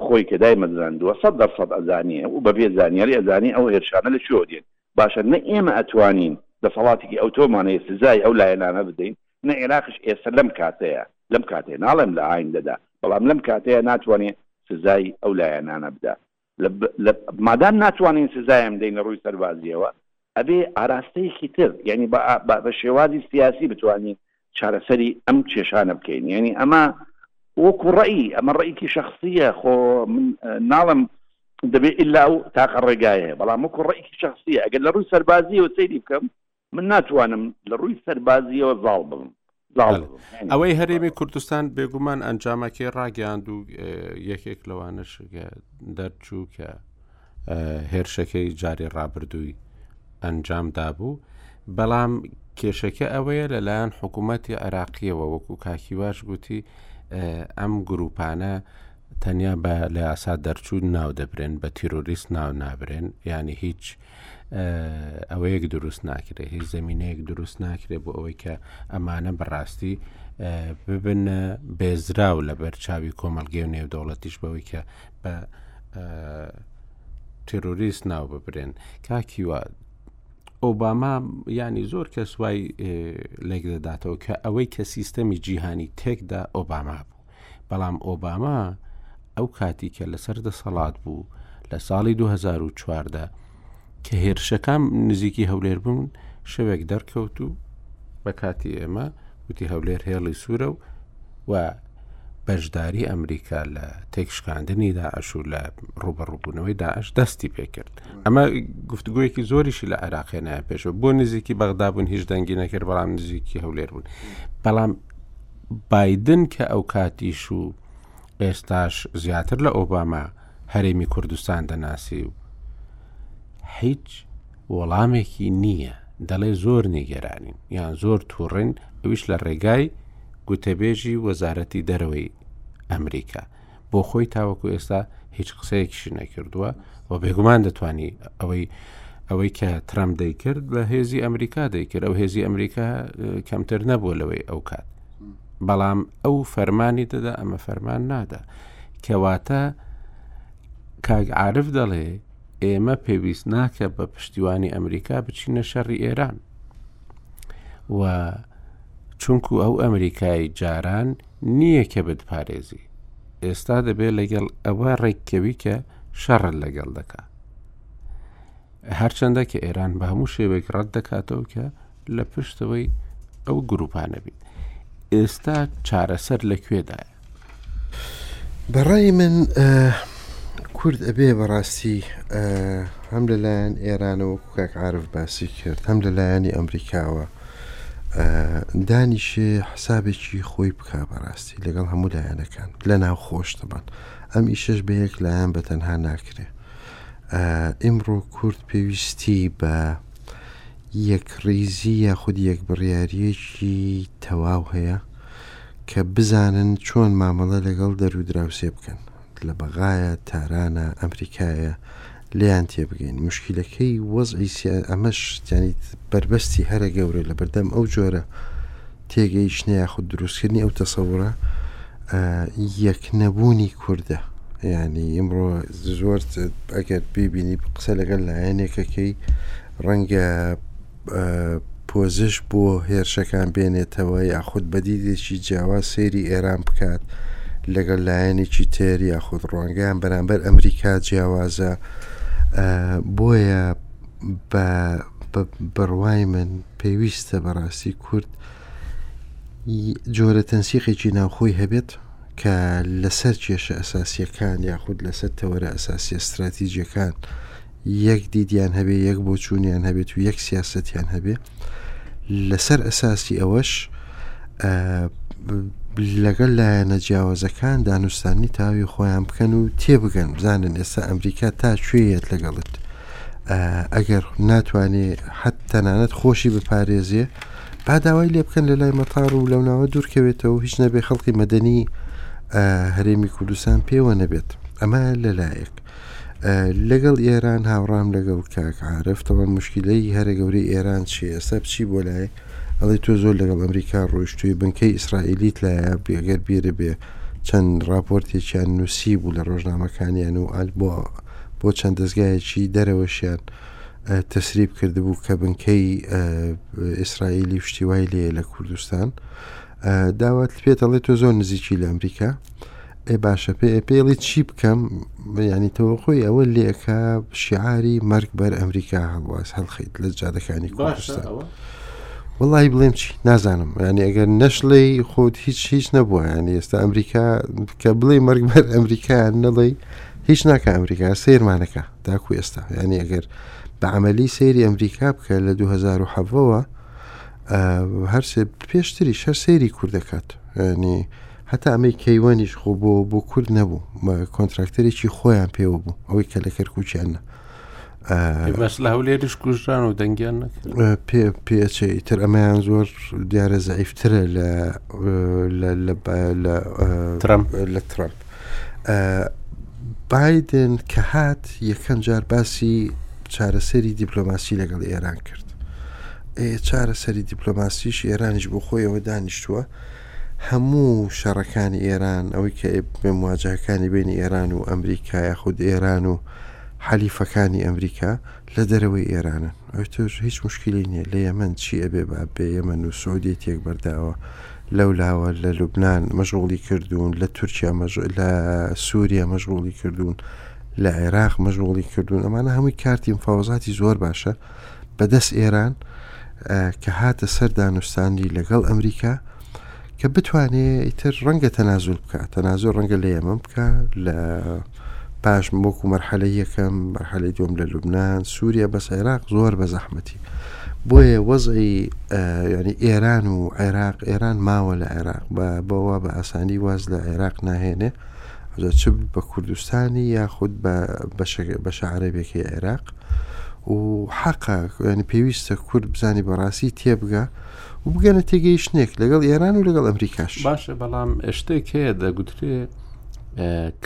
خۆی کە دایمەزراندووە سەد دەر سەد ئەزانێ و بەبێ زانیاری ئەزانێ ئەو هێرشانە لە کوێوە دێن، باشە نە ئێمە ئەتوانین دەسەڵاتێکی ئەوتۆمانەی سزای ئەو لایەنانە بدەین، نە عێراقیش ئێستا لەم کاتەیە، لەم کاتەیە ناڵێم لە ئایندەدا، بەڵام لەم کاتەیە ناتوانێ سزای ئەو لایەنانە بدا. لە مادام ناتوانین سزایان بدەین لە ڕووی سەربازییەوە، ئەبێ ئاراستەیەکی تر، یانی بە شێوازی سیاسی بتوانین چارەسەری ئەم کێشانە بکەین یانی ئەمە وەکو ڕێی ئەمە ڕێکی شخصیە خۆ من ناڵم دەبێت ئللا و تاقە ڕێگایە بەڵام وەکو ڕێکی شخصیە ئەگەر لە ڕووی سەربازیەوە سەیری بکەم من ناتوانم لە ڕووی سەربازیەوە زاڵ بم ئەوەی هەرێمی کوردستان بێگومان ئەنجامەکەی ڕاگەاند و یەکێک لەوانەش دەرچوو کە هێرشەکەی جاری ڕابردووی ئەنجام دابوو بەڵام کێشەکە ئەوەیە لەلایەن حکوومەتتی عێراقیەوە وەکو کاکیواش گوتی ئەم گروپانە تەنیا بە لە یاسا دەرچوو ناو دەبرێن بە تیرۆریست ناو نابرێن ینی هیچ ئەوەیەک دروست ناکرێت هیچ زمینەیەک دروست ناکرێت بۆ ئەوەی کە ئەمانە بەڕاستی ببن بێزراو لە بەرچاوی کۆمەلگەی و نێودەوڵەتیش بەوەی کە بە تێرۆریست ناو ببرێن کاکیوە ئۆباما ینی زۆر کەس وای لێک دەداتەوە کە ئەوەی کە سیستەمی جیهانی تێکدا ئۆباما بوو بەڵام ئۆباما ئەو کاتی کە لەسەر دەسەڵات بوو لە ساڵی 2014 کە هێرشەکان نزیکی هەولێر بوون شەوێک دەرکەوت و بە کاتی ئێمە وتی هەولێر هێڵی سوورە و و بەشداری ئەمریکا لە تێکشکاندنی داعش و لە ڕوبەڕووبوونەوەی داعش دەستی پێکرد ئەمە گفتگویەکی زۆریشی لە عێراقێنە پێشە بۆ نزیکی بەغدابوون هیچ دەنگی نەکرد بەڵام نزیکی هەولێر بوون بەڵام بادن کە ئەو کاتیش و ئێستاش زیاتر لە ئۆباما هەرێمی کوردستان دەناسی و هیچ وەڵامێکی نییە دەڵێ زۆر نیگەرانین یان زۆر تووڕین ئەویش لە ڕێگای گوتەبێژی وەزارەتی دەرەوەی ئەمریکا بۆ خۆی تاوەکو ئێستا هیچ قسەیەکیشی نەکردووە و بێگومان دەتوانی ئەوەی ئەوەی کە ترەم دەیکرد بە هێزی ئەمریکا دەیکرد ئەو هێزی ئەمریکا کەمتر نەبووە لەوەی ئەو کات بەڵام ئەو فەرمانی دەدا ئەمە فەرمان نادا کەواتە کاگ عاعرف دەڵێ ئێمە پێویست ناکە بە پشتیوانی ئەمریکا بچینە شەڕی ئێران و چونکو ئەو ئەمریکای جاران نییە کە بتپارێزی ئێستا دەبێت لەگەڵ ئەوە ڕێککەوی کە شەڕ لەگەڵ دەکات هەرچەندە کە ئێران بە هەموو شێوێک ڕەت دەکاتەوە کە لە پشتەوەی ئەو گروپانە بین ئێستا چارەسەر لە کوێدایە بەڕای من کورد ئەبێ بەڕاستی هەم لەلایەن ئێرانەوە کوکاک عرف باسی کرد هەم لە لایەنی ئەمریکاوە دانیشێ حسابێکی خۆی بکە بەڕاستی لەگەڵ هەموو لایەنەکان لە ناو خۆشتەبان ئەم ئیشش بە یەک لایەن بە تەنها ناکرێ ئیمڕۆ کورد پێویستی بە یەکڕیزی یاخود یەکبڕیارییەکی تەواو هەیە کە بزانن چۆن مامەڵە لەگەڵ دەر و دراوسێ بکەن، لە بەغایە، تارانە، ئەمریکایە، لێیان تێبگەین. موشکیلەکەی وەزعی سیا ئەمەش یانی بەربەستی هەرە گەورە لەبەردەم ئەو جۆرە. تێگەیشتنە یاخود دروستکردنی ئەو تەسەورە یەک نەبوونی کوردە ینی ئمڕۆ زۆر ئەگەر ببینی قسە لەگەل لایەنێکەکەی ڕەنگە پۆزش بۆ هێرشەکان بێنێتەوە یاخود بەدیدێکی جیاوا سێری ئێران بکات لەگەل لایەنێکی تێر یاخود ڕوانگەیان بەرامبەر ئەمریکا جیاوازە بۆیە بە بە بڕوای من پێویستە بەڕاستی کورد جۆرە تەنسیقێکی ناوخۆی هەبێت کە لەسەر کێشە ئەساسیەکان یاخود لەسەر تەوەرە ئەساسیە استراتیجیەکان یەک دیدیان هەبێ یەک بۆ چوونیان هەبێت و یەک سیاستیان هەبێ لەسەر ئەساسی ئەوەش لەگەل لایەنە جیاوازەکان دانوستانی تاوی خۆیان بکەن و تێبگەن بزانن ئێستا ئەمریکا تا شوێیەت لەگەڵت ئەگەر ناتوانێ حەت تەنانەت خۆشی بپارێزێ ئاداوای لێ بکەن لە لای مەتاڕ و لەو ناوە دوورکەوێتەوە هیچ نەبێ خەڵکی مەدەنی هەرێمی کوردستان پێوە نەبێت ئەمە لەلایەک لەگەڵ ئێران هاوڕام لەگەڵ کاکعاعرفتەوە مشکلەی هەرە گەورەی ئێران چی ئێستا بچی بۆ لای ئەڵێ تۆ زۆر لەگەڵ ئەمریکا ڕۆیشتوی بنکەی ئیسرائیلیت لایە بێگەر بیرە بێ چەند راپۆرتێکیان نووسی بوو لە ڕۆژنامەکانیان و ئال بۆ بۆ چەند دەزگایەکی دەرەوەشیان تەسریب کردبوو کە بنکەی ئیسرائیلی شتیوای لێ لە کوردستان داوات پێ دەڵێت تۆ زۆر نزیکی لە ئەمریکا ئێ باشە پێ پێڵی چی بکەم ینی تەوە خۆی ئەوە لێکە شیعاری مەرگ بەر ئەمریکا هەڵواز هەڵخیت لە جادەکانی کوردستان. وڵی بڵێم چی نازانم ینی ئەگەر نەشڵی خۆت هیچ هیچ نەبووە ینی ئێستا ئەمریکا کە بڵێ مەرگ بەر ئەمریکایان نەڵی هیچ ناکە ئەمریکا سیرمانەکە تاکو ئێستا ینی ئەگەر بە عملی سەیری ئەمریکا بکە لە 2010ەوە هەرسێ پێشتری شەر سەیری کورد دەکات ینی هەتا ئەمەی کەیوانیش خۆ بۆ بۆ کورد نەبوو کۆنتراکتەرێکی خۆیان پێوە بوو ئەوەی کە لە کەرکوچیانە بەس لە هەولێریش کوژران و دەنگیان پێ پێچێ ئیتر ئەمەیان زۆر دیارە زعیفترە لە لە ترامپ بادن کە هات یەکەم جار باسی چارەسەری دیپلۆماسی لەگەڵ ئێران کرد چارەسەری دیپلۆماسیش ئێرانیش بۆ خۆیەوە دانیشتووە هەموو شەڕەکانی ئێران، ئەوەی کە مواجەهەکانی بەینی ئێران و ئەمریکا یاخود ئێران و حەلیفەکانی ئەمریکا لە دەرەوەی ئێرانن. ئەوی تر هیچ موشکیلی نییە، لە یەمەن چی ئەبێ با بێ، یەمەن و سعودیەی تێک بەرداوە، لەولاوە لە لوبنان مەشغوڵی کردوون، لە تورکیا مەشغ، لە سووریا مەشغوڵی کردوون، لە عێراق مەشغوڵی کردوون، ئەمانە هەمووی کارتی مفاوەزاتی زۆر باشە. بە دەست ئێران کە هاتە سەر دانوستانی لەگەڵ ئەمریکا کە بتوانێ ئیتر ڕەنگە تەنازول بکە تەنازۆ ڕەنگە لە ئێمە بکە لە پاش مۆک و مەرحەلە یەکەم مەرحەلی دوم لە لوبناان سووریا بەس عێراق زۆر بە زەحمەتی بۆیە وەزعی ینی ئێران و عێراق ئێران ماوە لە عێراق بەوە بە ئاسانی واز لە عێراق ناهێنێ جا چ بە کوردستانی یاخود بە بەشە عەرەبێکی عێراق و حەقا ینی پێویستە کورد بزانانی بەڕاستی تێبگا و بگەنە تێگەیشتێک لەگەڵ ئێران و لەگەڵ ئەمریکاش باشە بەڵام شتێک هەیە دەگوترێ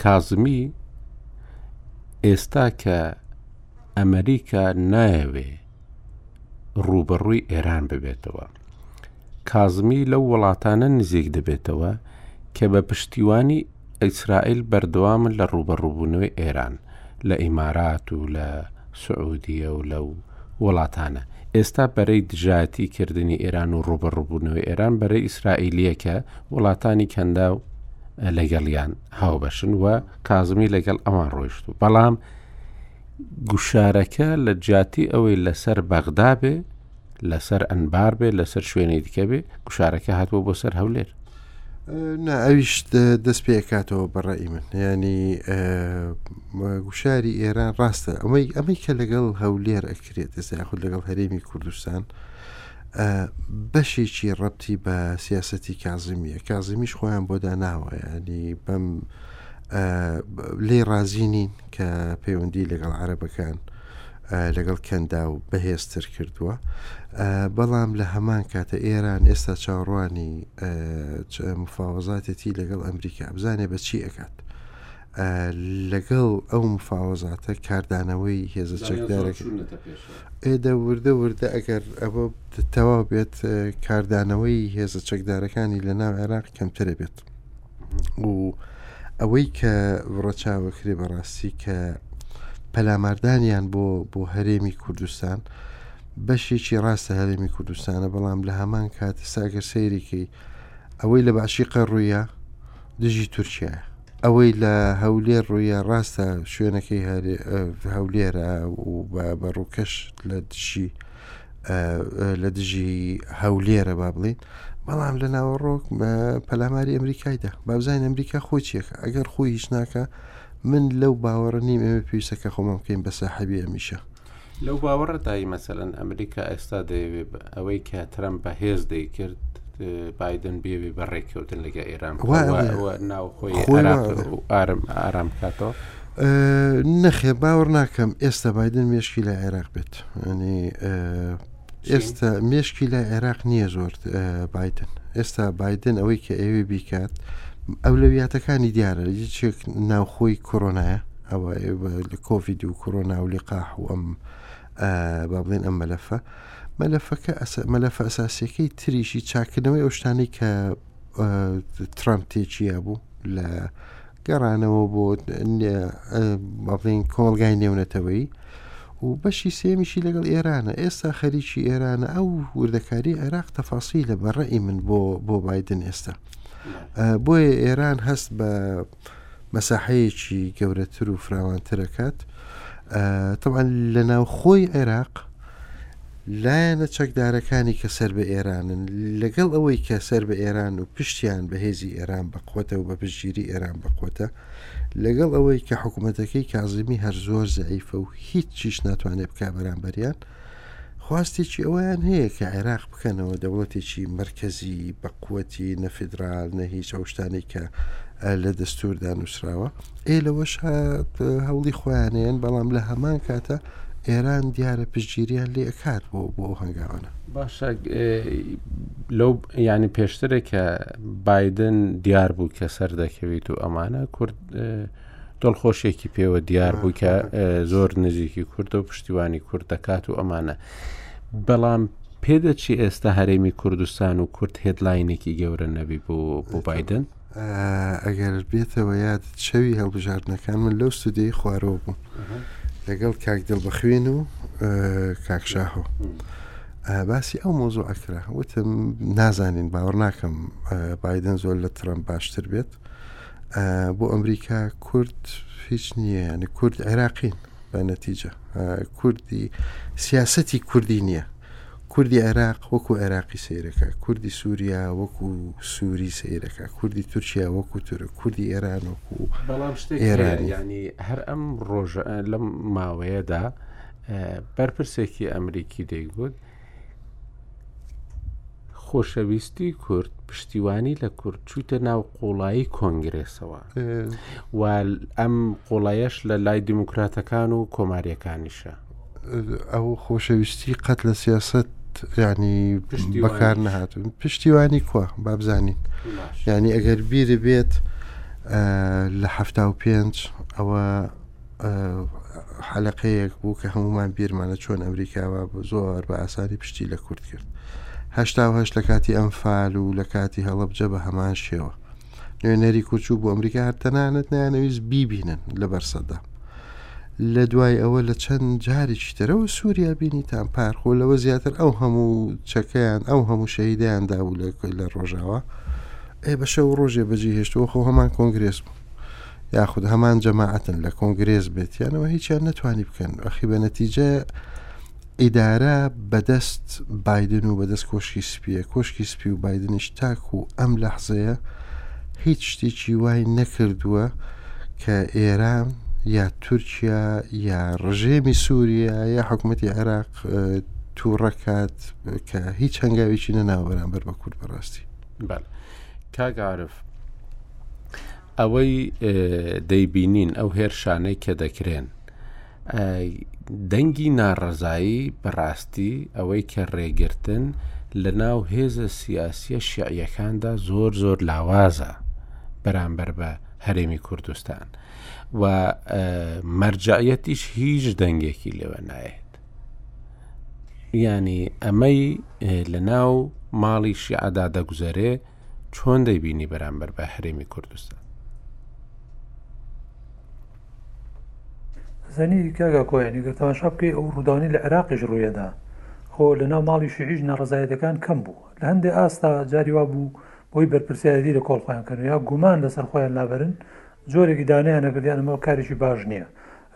کازمی ئێستا کە ئەمریکا نایەوێ ڕووبەڕووی ئێران ببێتەوە. کازمی لەو وڵاتانە نزیک دەبێتەوە کە بە پشتیوانی ئیسرائیل بەردەوامن لە ڕووبەڕووبوونەوەی ئێران لە ئیمارات و لە سعودیە و لەو وڵاتانە ئێستا بەرەی دژایەتی کردنی ئێران و ڕوبەڕوبوونەوەی ئێران بەرەی ئیسرائیلیەکە وڵاتانی کەندا و لەگەڵیان هاوبەشن و کازمی لەگەڵ ئەوان ڕۆیشت و بەڵام گوشارەکە لە جیاتی ئەوەی لەسەر بەغدا بێ لەسەر ئەنبار بێ لەسەر شوێنی دیکە بێ گوشارەکە هاتووە بۆ سەر هەولێر نا ئەویش دەست پێکاتەوە بەڕی من ینی گوشاری ئێران ڕاستە ئەمەی ئەمەی کە لەگەڵ هەولێر ئەکرێت ئێستا یاخود لەگەڵ هەرێمی کوردستان بەشێکی ڕەتی بە سیاستی کازمیە کازمیش خۆیان بۆدا ناوە ینی بەم لێ ڕازی نین کە پەیوەندی لەگەڵ عەرەبەکان لەگەڵ کەندا و بەهێزتر کردووە بەڵام لە هەمان کاتە ئێران ئێستا چاوەڕوانی مفاوەزاتێتی لەگەڵ ئەمریکا بزانێ بە چی ئەکات لەگەڵ ئەو مفاوەزاتە کاردانەوەی هێزە چەکدارێک ئێدە وردە وردە ئەگەر ئەوە تەوا بێت کاردانەوەی هێزە چەکدارەکانی لە ناو عێراق کەمترە بێت. و ئەوەی کە ڕەچاوەکرێ بەڕاستی کە پەلاماردانیان بۆ بۆ هەرێمی کوردستان بەشێکی ڕاستە هەرێمی کوردستانە بەڵام لە هەمان کات ساگەر سەیرێکی ئەوەی لە باشی قەڕوویە دژی تورکیا ئەوەی لە هەولێر ڕوویە ڕاستە شوێنەکەی هەولێرە و بە ڕووکەش لە دژی لە دژی هەولێرە با بڵین بەڵام لە ناوەڕۆک بە پەلاماری ئەمریکایدا بابزانین ئەمریکا خۆی چیەکە ئەگەر خۆی هیچ ناکە من لەو باوەڕە نیم ئێمە پێویستە کە خۆمان بکەین بە ساحبی ئەمیشە لەو باوەڕەتایی مەسەن ئەمریکا ئێستا دەیەوێت ئەوەی کە ترەم بەهێز دەیکرد بادن بێوێ بە ڕێککەوتن لەگە ئێران ناوخۆی ئارم ئارام کاتەوە نەخێ باوەڕ ناکەم ئێستا بادن مێشکی لە عێراق بێت ینی ئێستا مێشکی لە عێراق نییە زۆر بادن ئێستا بادن ئەوەی کە ئەوێ بیکات ئەولەویاتەکانی دیارە هیچێک ناوخۆی کۆرۆنایە ئەوە لە کۆڤید و کۆرۆنا و لقاح و ئەم با بڵێن ئەم مەلەفە مەلەفەکە مەلەفە ئەساسیەکەی تریشی چاکردنەوەی ئەو شتانەی کە ترامپ تێچیا بوو لە گەڕانەوە بۆ بەڵین کۆمەلگای نێونەتەوەی و بەشی سێمیشی لەگەڵ ئێرانە ئێستا خەریکی ئێرانە ئەو وردەکاری عێراق تەفاسی لە بەڕێی من بۆ بۆ بادن ئێستا بۆیە ئێران هەست بە مەساحەیەکی گەورەتر و فراوانترەکات تەوان لە ناوخۆی عێراق لایەنە چەکدارەکانی کە سەر بە ئێرانن لەگەڵ ئەوەی کە سەر بە ئێران و پشتیان بە هێزی ئێران بەقوتە و بە پشتگیری ئێران بەقوتە لەگەڵ ئەوەی کە حکوومەتەکەی کازمی هەر زۆر زعیفە و هیچ چیش ناتوانێت بک بەرامبەریان خواستێکی ئەوەیان هەیە کە عێراق بکەنەوە دەوڵەتێکی مەرکەزی بە قوتی نە فیدرال نە هیچ ئەو شتانی کە لە دەستوردا نووسراوە ئێ لەوەش هەوڵی خۆیانەیەن بەڵام لە هەمان کاتە ئێران دیارە پشتگیریان لێ ئەکات بۆ بۆ هەنگاوانە باشە لەو ینی پێشترێک کە بادن دیار بوو کە سەر دەکەویت و ئەمانە کورد دڵخۆشێکی پێوە دیار بوو کە زۆر نزیکی کوردە و پشتیوانی کورد دەکات و ئەمانە بەڵام پێدەچی ئێستا هەرێمی کوردستان و کورد هێدلاینێکی گەورە نەبی بۆ بۆ بادن ئەگەر بێتەوە یاد چەوی هەڵبژاردنەکان من لەو سودەی خوارەوە بوو لەگەڵ کاک دڵ بخوێن و کاکشاهۆ باسی ئەو مۆزۆ ئەکرا وتم نازانین باوەڕ ناکەم بادن زۆر لە ترەم باشتر بێت بۆ ئەمریکا کورد هیچ نییە یعنی کورد عێراقین بە نەتیجە کوردی سیاسەتی کوردی نییە کوردی عێراق وەکو عێراقی سیرەکە کوردی سووریا وەکو سووری سیرەکە کوردی تورکیا وەکو تورە کوردی ئێران وەکو بەڵام شتێک ئێرانی ینی هەر ئەم ڕۆژە لەم ماوەیەدا بەرپرسێکی ئەمریکی دەیگوت خۆشەویستی کورد پشتیوانی لە کورد چووتە ناو قوڵایی کۆنگرێسەوە و ئەم قوڵایەش لە لای دیموکراتەکان و کۆماریەکانیشە ئەو خۆشەویستی قەت لە سیاست ینی بەکار نهاتون پشتیوانی کووە بابزانین ینی ئەگەر بیری بێت لە هەفتا و پێنج ئەوە حەلەقەیەک بوو کە هەمومان بیرمانە چۆن ئەمریکاوە بە زۆر بە ئاسانی پشتی لە کورد کرد هشتاهش لە کاتی ئەمفال و لە کاتی هەڵبجە بە هەمان شێوە نوێنەری کوچوو بۆ ئەمریکا هەرتەنانەت نیانەویست بیبینن لە بەرسەدا لە دوای ئەوە لە چەند جارێکی ترەوە سووریا بینی تام پارخۆ لەوە زیاتر ئەو هەموو چەکەیان ئەو هەموو شەهیدیان دابوو لە ڕۆژاوە ئێ بەشە و ڕۆژێ بەجێ هێشتەوە خۆ هەمان کۆنگرێس بوو یاخود هەمان جەماعەتن لە کۆنگرێز بێتیانەوە هیچیان نەتوانی بکەن ئەخی بە نەتیجە ئیدارە بەدەست بادن و بەدەست کۆشکی سپیە کۆشکی سپی و بادنیش تاک و ئەم لە حزەیە هیچ شتێکی وای نەکردووە کە ئێران یا تورکیا یا ڕژێمی سووریا یا حکوومەتی عێراق تووڕەکات کە هیچ هەنگاوێکی نەناوەران بەر بە کورد بەڕاستی بەڵێ کاک عارف ئەوەی دەیبینین ئەو هێرشانەی کە دەکرێن دەنگی ناڕەزایی بەڕاستی ئەوەی کە ڕێگرتن لە ناو هێزە سیاسیە شیعیەکاندا زۆر زۆر لاوازە بەرامبەر بە هەرێمی کوردستان و مەرجایەتیش هیچ دەنگێکی لێوە نایێت یانی ئەمەی لە ناو ماڵی شیعدا دەگوزەرێ چۆن دەیبینی بەرامبەر بە هەرێمی کوردستان زەنی کاگا کۆیانی گەر تەماشا بکەی ئەو ڕوودانی لە عێراقیش ڕوویەدا خۆ لە ناو ماڵی شیعیش ناڕزایەتەکان کەم بوو لە هەندێک ئاستا جاری وا بوو بۆی بەرپرسیارەتی لە کۆڵخۆیان کردن یا گومان لەسەر خۆیان لابرن جۆرێکی دانیانەکردیان ئەمە کارێکی باش نییە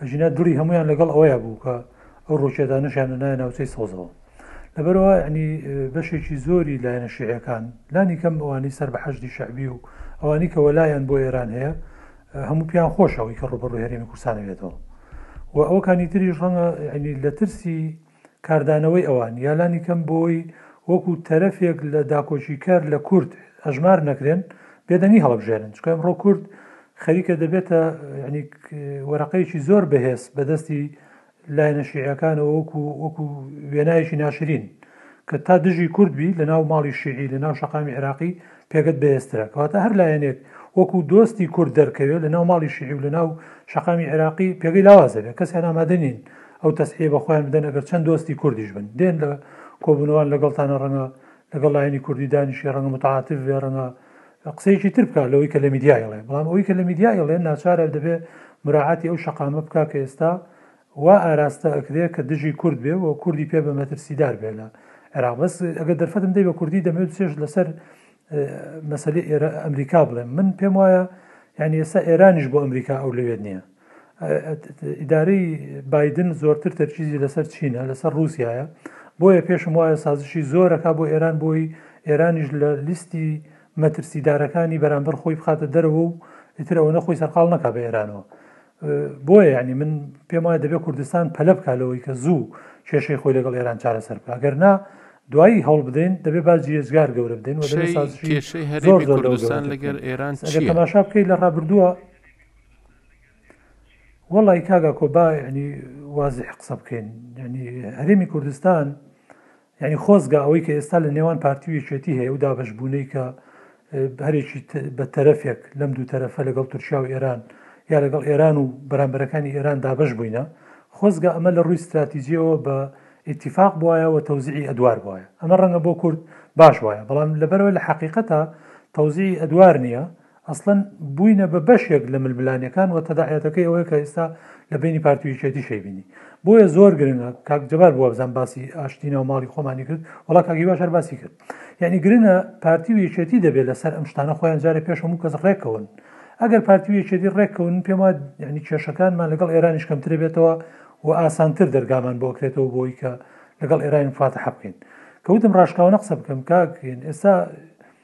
ئەگینا دڕی هەموویان لەگەڵ ئەوەیە بوو کە ئەو ڕۆکێتانەشیان نایە ناوچەی سەوزەوە لەبەرەوە ینی بەشێکی زۆری لایەنە شیعەکان لانی کەم ئەوانی سەر بە حەشدی شعبی و ئەوانی کە وەلایەن بۆ ئێران هەیە هەموو پیان خۆشەوەی کە ڕوبەڕوو هەرێمی کورسانەوێتەوە و ئەوکانی تریش ڕەنگە ینی لە ترسی کاردانەوەی ئەوان، یا لانی کەم بۆی وەکو تەرەفێک لە داکۆکیکەر لە کورد ئەژمار نەکرێن، بێدەنگی هەڵەبژێرن. چونکە ئەمڕۆ کورد خەریکە دەبێتە وەرەقەیەکی زۆر بەهێز بە دەستی لایەنە شیعیەکانەوە وەکو وەکو وێنایەکی ناشرین کە تا دژی کورد بی لە ناو ماڵی شیعی لە ناو شەقامی عێراقی پێگەت بەهێزترە کەواتە هەر لایەنێک وەکو دۆستی کورد دەرکەوێت لە ناو ماڵی شیعی و لە ناو شەقامی عێراقی پێگەی لاوازەبێت کەسیان ئامادە نین ئەو تەسحیە بە خۆیان بدەن ئەگەر چەند دۆستی کوردیش بن دێن لە کۆبوونەوان لەگەڵتانە ڕەنگە لەگەڵ لایەنی کوردی دانیشی ڕەنگە متعاعاتف بێ ڕەنگە قسەیەکی تر بکە لەوەی کە لە میدیایڵێ بەڵام ئەوی کە لە میدیایڵێ ناچارە دەبێت مراعاتی ئەو شقامە بکە کە ئێستا وا ئاراستە ئەکرێ کە دژی کورد بێ و کوردی پێ بە مەترسیدار بێ لە عێراق بەس ئەگەر دەرفەتم دەی بە کوردی دەمەوێت چێژ لەسەر مەسەلی ئێرە ئەمریکا بڵێم من پێم وایە یعنی ئێستا ئێرانیش بۆ ئەمریکا ئەو لەوێت نییە ئیدارەی بادن زۆرتر تەرکیزی لەسەر چینە لەسەر رووسایە بۆیە پێشم وایە سازشی زۆرەکە بۆ ئێران بۆی ئێرانیش لە لیستی مەترسیدارەکانی بەرامبەر خۆی بخاتە دەرەوە و ئیتر ئەوە نەخۆی سەرقال نەکە بە ئێرانەوە بۆیە یانی من پێم وایە دەبێت کوردستان پەلە بکە لەوەی کە زوو کێشەی خۆی لەگەڵ ئێران چارەسەر بکە گەر نا دوایی هەوڵ بدەین دەبێت باز جێزگار گەورە بدەین و دەبێت سازشی کێشەی هەرێمی زۆر زۆر کوردستان لەگەر ئێران ئەگەر چییە؟ تەماشا بکەیت لە ڕابردووە وەڵی کاگا کۆبا ینی وازح قسە بکەین ینی هەرێمی کوردستان یانی خۆزگە ئەوەی کە ئێستا لە نێوان پارتی و یەکێتی هەیە و دابەش بوونەی کە هەرێکی بە تەرەفێک لەم دوو تەرەفە لەگەڵ تورکیا و ئێران یا لەگەڵ ئێران و بەرامبەرەکانی ئێران دابش بووینە خۆزگە ئەمە لە ڕووی استراتیجیەوە بە ئیتیفاق بواایەوە تەوزیعی ئەدوار بواە ئەمە ڕەنگە بۆ کورد باش وایە بەڵام لەبەرەوە لە حقیقەتە تەوزیعی ئەدوار نییە ئەسڵەن بووینە بە بەشێک لە ململانێکان و تەداعیاتەکەی ئەوەیە کە ئێستا لە بینی پارتی و یەکێتی شەیبینی بۆیە زۆر گرنگە کاک جەبار بووە بزان باسی ئاشتی ناو ماڵی خۆمانی کرد وڵا کاگی باشار باسی کرد یعنی گرنگە پارتی و یەکێتی دەبێت لەسەر ئەم شتانە خۆیان جارێ پێش هەموو کەس ڕێکەون ئەگەر پارتی و یەکێتی ڕێککەون پێم وایە یعنی کێشەکانمان لەگەڵ ئێرانیش کەمتر بێتەوە و ئاسانتر دەرگامان بۆ کرێتەوە بۆی کە لەگەڵ ئێرانی فاتەح بکەین کەوتم ڕاشکاوانە قسە بکەم کاکرێن ئێستا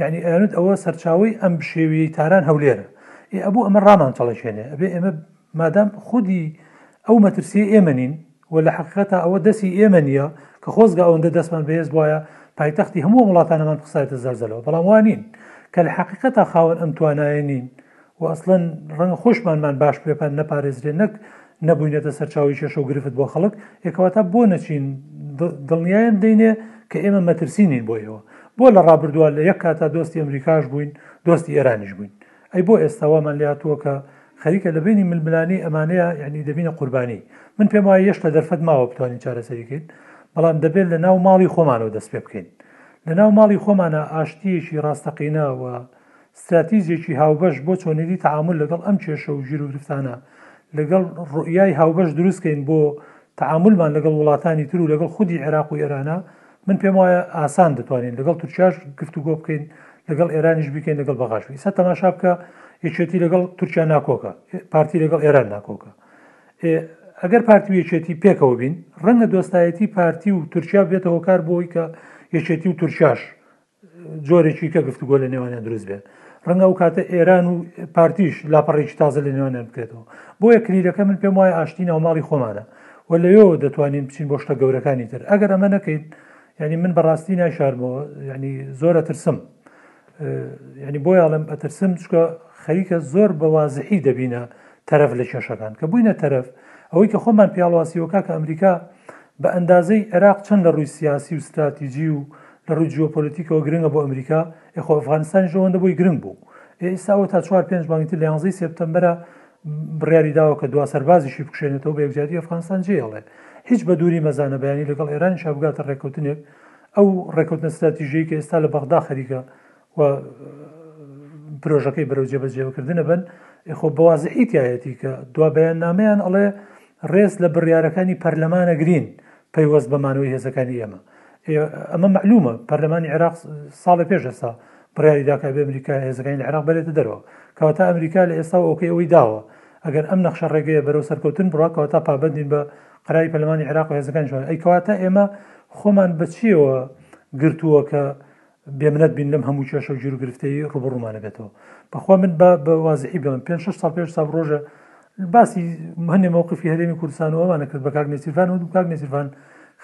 یەعنی ئەیانوت ئەوە سەرچاوەی ئەم بشێویەی تاران هەولێرە ئێ ئەبوو ئەمە ڕامان چەڵەشێنێ ئەبێ ئێمە مادام خودی ئەو مەترسیە ئێمە نین و لە حقیقەتە ئەوە دەسی ئێمە نییە کە خۆزگە ئەوەندە دەستمان بەهێز وایە پایتەختی هەموو وڵاتانەمان قسایەتە زەلزەلەوە بەڵام وانین کە لە حقیقەتە خاوەن ئەم توانایە نین و ئەسڵەن ڕەنگە خۆشمانمان باش پێ پان نەپارێزرێ نەک نەبووینەتە سەرچاوی کێشە و گرفت بۆ خەڵک ئێ کەواتە بۆ نەچین دڵ- دڵنیایان بدەینێ کە ئێمە مەترسی نین بۆ ئێوە بۆ لە ڕابردووە لە یەک کاتا دۆستی ئەمریکاش بووین دۆستی ئێرانیش بووین ئەی بۆ ئێستا وامان لێ هاتووە کە خەریکە لە بەینی ململانێی ئەمانەیە یانی دەبینە قوربانی من پێم وایە یەشتا دەرفەت ماوە بتوانین چارەسەری کەین بەڵام دەبێت لە ناو ماڵی خۆمانەوە دەست پێ بکەین لە ناو ماڵی خۆمانا ئاشتییەکی ڕاستەقینە و ستراتیجێکی هاوبەش بۆ چۆنێتی تەعامول لەگەڵ ئەم کێشە و گیروگرفتانە لەگەڵ روئیای هاوبەش دروست کەین بۆ تەعامولمان لەگەڵ وڵاتانی تر و لەگەڵ خودی عێراق و ئێرانە من پێم وایە ئاسان دەتوانین لەگەڵ تورکیاش گفتوگۆ بکەین لەگەڵ ئێرانیش بیکەین لەگەڵ بەغاش بی سە تەماشا بکە یەکێتی لەگەڵ تورکیا ناکۆکە پارتی لەگەڵ ئێران ناکۆکە ئەگەر پارتی و یەکێتی پێکەوە بین ڕەنگە دۆستایەتی پارتی و تورکیا بێتەوە کار بۆی کە یەکێتی و تورکیاش جۆرێکی کە گفتوگۆ لە نێوانیان دروست بێت ڕەنگە ئەو کاتە ئێران و پارتیش لاپەڕێکی تازە لە نێوانیان بکرێتەوە بۆیە کلیلەکە من پێم وایە ئاشتی ناوماڵی خۆمانە و لەوێەوە دەتوانین بچین بۆ شتە گەورەکانی تر ئەگەر ئەمە نەکەیت ینی من بەڕاستی نایشارمەوە ینی زۆرە ترسم ینی بۆ یاڵم ئەترسم چکە خەریکە زۆر بەوازحی دەبینە تەرەف لە کێشەکان کە بووینە تەرەف ئەوەی کە خۆمان پیاڵواسیەوە کاکە ئەمریکا بە ئەندازەی عێراق چەند لە ڕووی سیاسی و ستراتیجی و لە ڕووی جیۆپۆلیتیکەوە گرنگە بۆ ئەمریکا، ئێ خۆ ئەفغانستانیش ئەوەندە بۆی گرنگ بوو. ئێ ئیستا ئەوە تا چوار پێنج مانگی تر لە یانزەی سێپتەمبەرە بڕیاری داوە کە دوا سەربازیشی بکشێنێتەوە بە یەکجاریی ئەفغانستان جێ ئێڵێ هیچ بە دووری مەزانە بەیانی لەگەڵ ئێرانیشا بگاتە ڕێکەوتنێک ئەو ڕێکەوتنە ستراتیژیەی کە ئێستا لە بەغدا خەریکە و پرۆژەکەی بەرەو جێبەجێوکردنە بەن خۆ بەوازحی تایەتی کە دوا بەیان نامەیان ئەڵێ ڕێز لە بڕیارەکانی پەرلەمانەگرین پەیوەست بە مانەوەی هێزەکانی ئێمە ئەمە معلومە پەرلەمانی عێراق ساڵی پێش ئێستا بڕیاری داکە بە ئەمریکا هێزەکانی عێراق بەرێتە دەرەوە کەواتە ئەمریکا لە ئێستا ئۆکەی ئەوەی داوە ئەگەر ئەم نەخشە ڕێگەیە بەرەو سەرکەوتن بڕاکەوە تا پابندین بە قەراری پەلمانی عراق و هێزەکان شوان ئەیکەواتە ئێمە خۆمان بەچیەوە گرتووە کە بێ منەت بین لەم هەموو کێشە و گیروگرفتەی ڕوبەڕومانە بێتەوە بەخوا من بە بە وازحی بڵم پێ شش ساڵ پێش ساب ڕۆژە باسی هەنێ مووقفی هەرێمی کوردستان و ئەوانە کرد بە کاک نێچیرفان و کاک نێچیرفان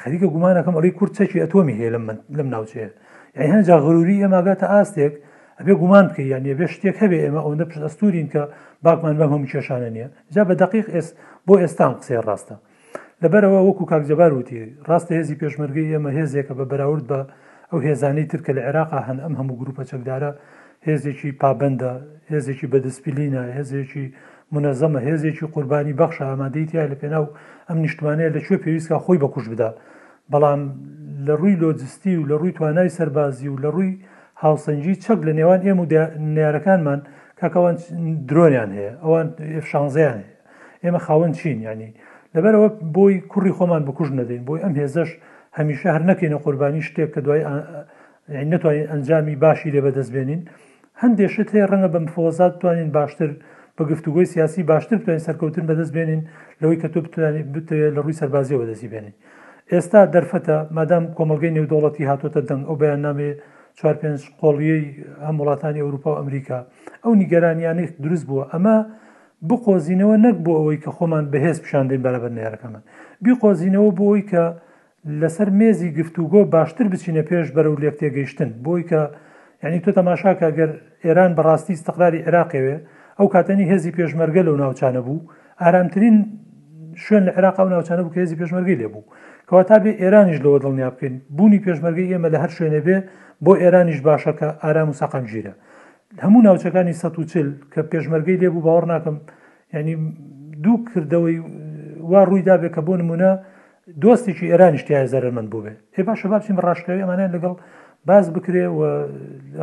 خەریکە گومانەکەم ئەڵی کورد چەکی ئەتۆمی هەیە لەم لەم ناوچەیە یعنی هەنجا غروری ئێماگاتە ئاستێک ئەبێ گومان بکە یان یەبێ شتێک هەبێ ئێمە ئەوەندە پشت ئەستورین کە باکمان بەم هەموو کێشانە نییە جا بە دقیق ئێس بۆ ئێستام قسەی ڕاستە لەبەرئەوە وەکو کاک جەبار وتی ڕاستە هێزی پێشمەرگەی ئێمە هێزێکە بە بەراورد بە ئەو هێزانەی تر کە لە عێراقا هەن ئەم هەموو گروپە چەکدارە هێزێکی پابەندە هێزێکی بە دسپلینە هێزێکی منەزەمە هێزێکی قوربانی بەخشە ئامادەی تیا لە پێناو ئەم نیشتمانەیە لە کوێ پێویستکە خۆی بەکوش بدا بەڵام لە ڕووی لۆجستی و لە ڕووی توانای سەربازی و لە ڕووی هاوسەنگی چەک لە نێوان ئێم و نارەکانمان کاکەوان درۆنیان هەیە ئەوان F16یان هەیە ئێمە خاوەن چین یانی لەبەرەوە بۆی کوڕی خۆمان بکوژ نەدەین بۆی ئەم هێزش هەمیشە هەر نەکەینە قوربانی شتێک کە دوای نتوانین ئەنجامی باشی لێ بەدەست بێنین هەندێک شت هەیە ڕەنگە بە مفۆزات توانین باشتر بە گفتوگۆی سیاسی باشتر بتوانین سەرکەوتن بەدەست بێنین لەوەی کە تۆ بتوانانی بتەوێت لە ڕووی سەربازیە بەدەستی بێنین ئێستا دەرفەتە مادام کۆمەلگەی نێودوڵەتی هاتۆتە دەنگ ئەو بەیان نامێ چوار پێنج قۆڵیەی هەم وڵاتانی ئەوروپا و ئەمریکا ئەو نیگەرانیانەی دروست بووە ئەمە بقۆزینەوە نەک بۆ ئەوەی کە خۆمان بەهێز پیشان دەین بەرابەر نەیارەکانمان، بیقۆزینەوە بۆ ئەوەی کە لەسەر مێزی گفتوگۆ باشتر بچینە پێش بەرەو لێکتێگەیشتن، بۆ ئەوەی کە یانی تۆ تەماشا کە گەر ئێران بە ڕاستی ئیستقراری عێراق یەوێ ئەو کاتە نی هێزی پێشمەرگە لەو ناوچە نەبوو، ئارامترین شوێن لە عێراق ئەو ناوچە نەبوو کە هێزی پێشمەرگەی لێ بوو، کەواتە بێ ئێرانیش لەوە دڵنیا بکەین بوونی پێشمەرگەی ئێمە لە هەر شوێنێ بێ بۆ ئێرانیش باشە کە ئارام و سەقامگیرە. هەموو ناوچەکانی سەد و چل کە پێشمەرگەی لێ بوو باوەڕ ناکەم ینی دوو کردەوەی وا ڕووی دابێت کە بۆ نمونە دۆستێکی ئێرانیش تای زەرمەند بووێ ئێ باشە بابچین بە ڕاشکاوی ئەمانیان لەگەڵ باز بکرێ و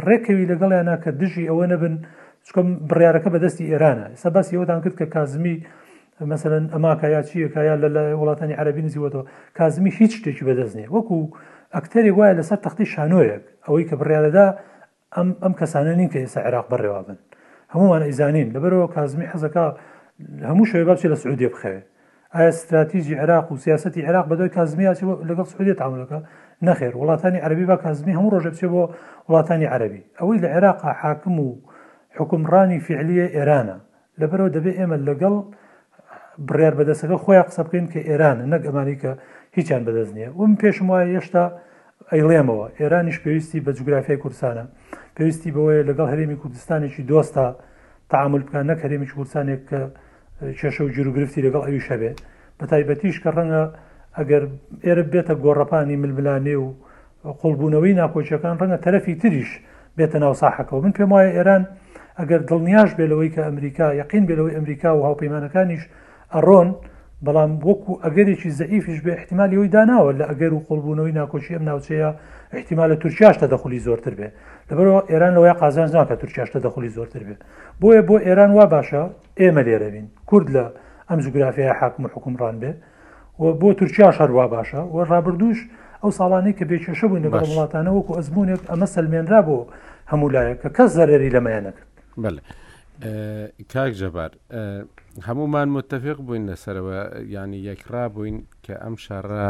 ڕێکەوی لەگەڵیانە کە دژی ئەوە نەبن چکم بڕارەکە بەدەستی ئێرانە ئێستا باسی ئەوتان کرد کە کازمی مەمثلەن ئەماکە یا چیەکە یا لە وڵاتانی عربی نزیوەتەوە کازمی هیچ شتێکی بەدەست نیە وەکو ئەکتەرێک وایە لەسەر تەختی شانۆیەک ئەوەی کە بڕارەدا ئەم ئەم کەسانە نین کە ئێستا عێراق بەڕێوا بن هەمومان ئەیزانین لەبەرەوە کازمی حەزەکە هەموو شوێ باچی لە سعودیە بخەوێ ئایا استراتیژی عێراق و سیاستی عێراق بەدوای کازمیاتی لەگەڵ سعودیە تاملەکە نەخێر وڵاتانی عربی با کازمی هەموو ڕۆژە بچێ بۆ وڵاتانی عربی ئەوەی لە عێراق حاکم و حکومڕانی فعلیە ئێرانە لەبەرئەوە دەبێت ئێمە لەگەڵ بڕیار بەدەستەکە خۆیان قسە بکەین کە ئێرانە نەک ئەمانی کە هیچیان بەدەست نییە ومن پێشم وایە هێشتا ئەیڵێمەوە ئێرانیش پێویستی بە جوگرافیای کوردستانە پێویستی بەوەیە لەگەڵ هەرێمی کوردستانێکی دۆستا تعامل بکە نەک هەرێمی کوردستانێک کە کێشە و جیروگرفتی لەگەڵ ئەوی شەبێ بە تایبەتیش کە ڕەنگە ئەگەر ئێرە بێتە گۆڕەپانی ململانێ و قوڵبوونەوەی ناکۆکیەکان ڕەنگە تەرەفی تریش بێتە ناو ساحەکەوە من پێم وایە ئێران ئەگەر دڵنیاش بێ لەوەی کە ئەمریکا یەقین بێ لەوەی ئەمریکا و هاوپەیمانەکانیش ئەڕۆن بەڵام وەکو ئەگەرێکی زەئیفیش بێ احتیممالی ئەوی داناوە لە ئەگەر و قوڵبوونەوەی ناکۆکی ئەم ناوچەیە احتیمما لە تورکیاش تەدەخلی زۆرتر بێ لەبەرەوە ئێران لەوەی قازانج ناکە تورکیاش تەدەخلی زۆرتر بێ بۆیە بۆ ئێران وا باشە ئێمە لێرەبین کورد لە ئەم جوگرافیای حاکم و حکومڕان بێ و بۆ تورکیاش هەر وا باشە و ڕابردووش ئەو ساڵانەی کە بێ کێشە بووین لەگەڵ وڵاتانە وەکو ئەزمونێک ئەمە سەلمێنرا بۆ هەموو لایە کە کەس زەرری لەمەیە نەکرد بەڵێ کاک جەبار هەمومان متفق بووین لەسەرەوە ینی یەکڕا بووین کە ئەم شەڕە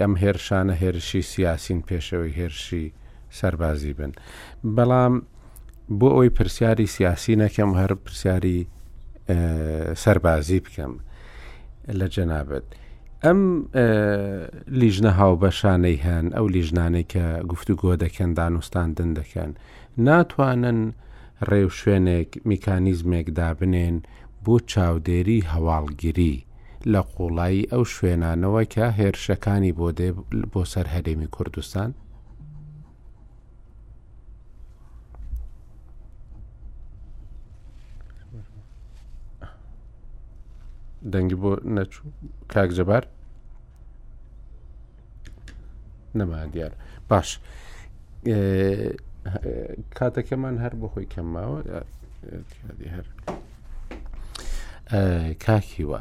ئەم هێرشانە هێرشی سیاسین پێشەوەی هێرشی سەربازی بن بەڵام بۆ ئەوی پرسیاری سیاسی نەکەم هەر پرسیاری سەربازی بکەم لە جەنابەت ئەم لیژنە هاوبەشانەی هەن ئەو لیژنانەی کە گفتوگۆ دەکەن دانوستاندن دەکەن ناتوانن ڕێو شوێنێک میکانیزمێک دابنێن بۆ چاودێری هەواڵگیری لە قوڵایی ئەو شوێنانەوە کە هێرشەکانی بۆ دێ بۆ سەر هەرێمی کوردستان دەنگی بۆ نەچوو کاک جەبار نەما دیار باش کاتەکەمان هەر بەخۆی کەم ماوە هەر کاکیوە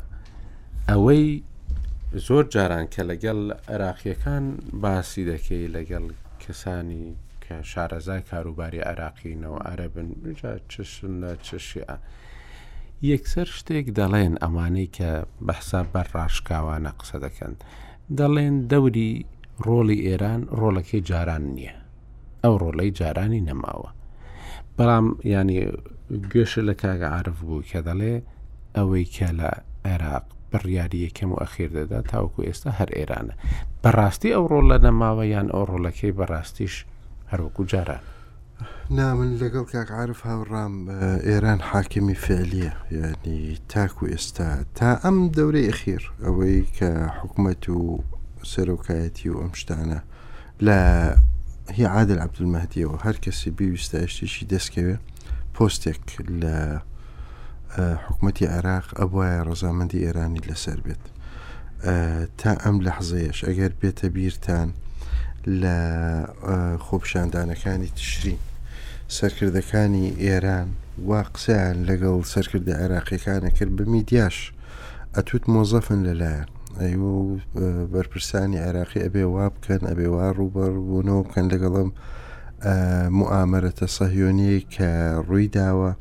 ئەوەی زۆر جاران کە لەگەڵ عراقیەکان باسی دەکەی لەگەڵ کەسانی کە شارەزای کاروباری عراقینەوە عربن چشنە چشیە یەکسەر شتێک دەڵێن ئەمانەی کە بەحساب بەر ڕاشکاوانە قسە دەکەن دەڵێن دەوری ڕۆڵی ئێران ڕۆڵەکەی جاران نییە ئەو ڕۆڵەی جارانی نەماوە بەڵام ینی گوێشە لە کاگە عرف بوو کە دەڵێ ئەوەی کە لە عێراق بڕیاری یەکەم و ئەخیر دەدا تاوکو ئێستا هەر ئێرانە بەڕاستی ئەو ڕۆڵە نەماوە یان ئەو ڕۆڵەکەی بەڕاستیش هەروەکو جاران نا من لەگەڵ کاک عارف هاوڕام ئێران حاکمی فعلیە یعنی تاکو ئێستا تا ئەم دەورەی ئەخیر ئەوەی کە حکومەت و سەرۆکایەتی و ئەم شتانە لە هی عادل عبدمەدیەوە هەر کەسی بیویستایشتێکی دەستکەوێ پۆستێک لە حکومەتی عێراق ئەبواە ڕزامەندی ئێرانی لەسەر بێت تا ئەم لە حزەیەش ئەگەر بێتە بیرتان لە خۆپشاندانەکانی تشرین سەرکردەکانی ئێران وا قسەیان لەگەڵ سەرکردە عێراقیەکانە کرد بە میدیاش ئەتوت مۆزەفن لەلایەن ئەیوە بەرپرسانی عێراقی ئەبێ وا بکەن ئەبێ وا ڕوبەر بوونەوە بکەن لەگەڵم معامەرەتە سەهیۆنی کە ڕووی داوە.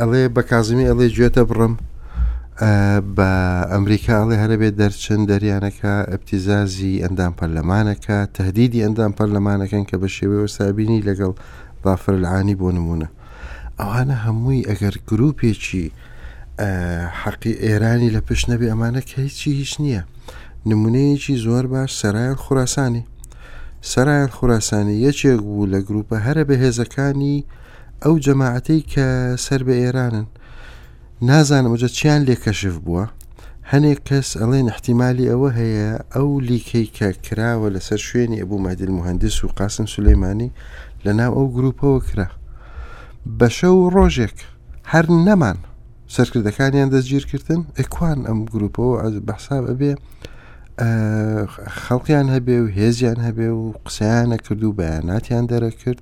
ئەڵێ بە کازمی ئەڵێ گوێتە بڕم بە ئەمریکا ئەڵێ هەرەبێ دەرچن دەریانەکە ئەبتیزازی ئەندام پەرلەمانەکە تهدیدی ئەندام پەرلەمانەکەن کە بە شێوەوە سابینی لەگەڵ بافرلعانی بۆ نمونە ئەوانە هەمووی ئەگەر گرروپێکی حەقی ئێرانی لە پشت نەبێ ئەمانە کە هیچی هیچ نییە نمونەیەکی زۆر باش سەرایەن خوراسانی سەرایەن خوراسانی یەکێک بوو لە گروپە هەرە بەهێزەکانی ئەو جەماعەتەی کە سەر بە ئێرانن نازانم ئەجە چیان لێ کەشف بووە هەنێک کەس ئەڵێن احتیممالی ئەوە هەیە ئەو لیکەی کە کراوە لەسەر شوێنی ئەبوو مادیل مهندس و قاسم سلەیمانی لە ناو ئەو گروپەوە کرا بەشە و ڕۆژێک هەر نەمان سەرکردەکانیان دەستگیرکردن ئەکوان ئەم گروپەوە ئەز بەحساب ئەبێ خەڵکیان هەبێ و هێزیان هەبێ و قسەیانە کرد و بەیاناتیان دەرەکرد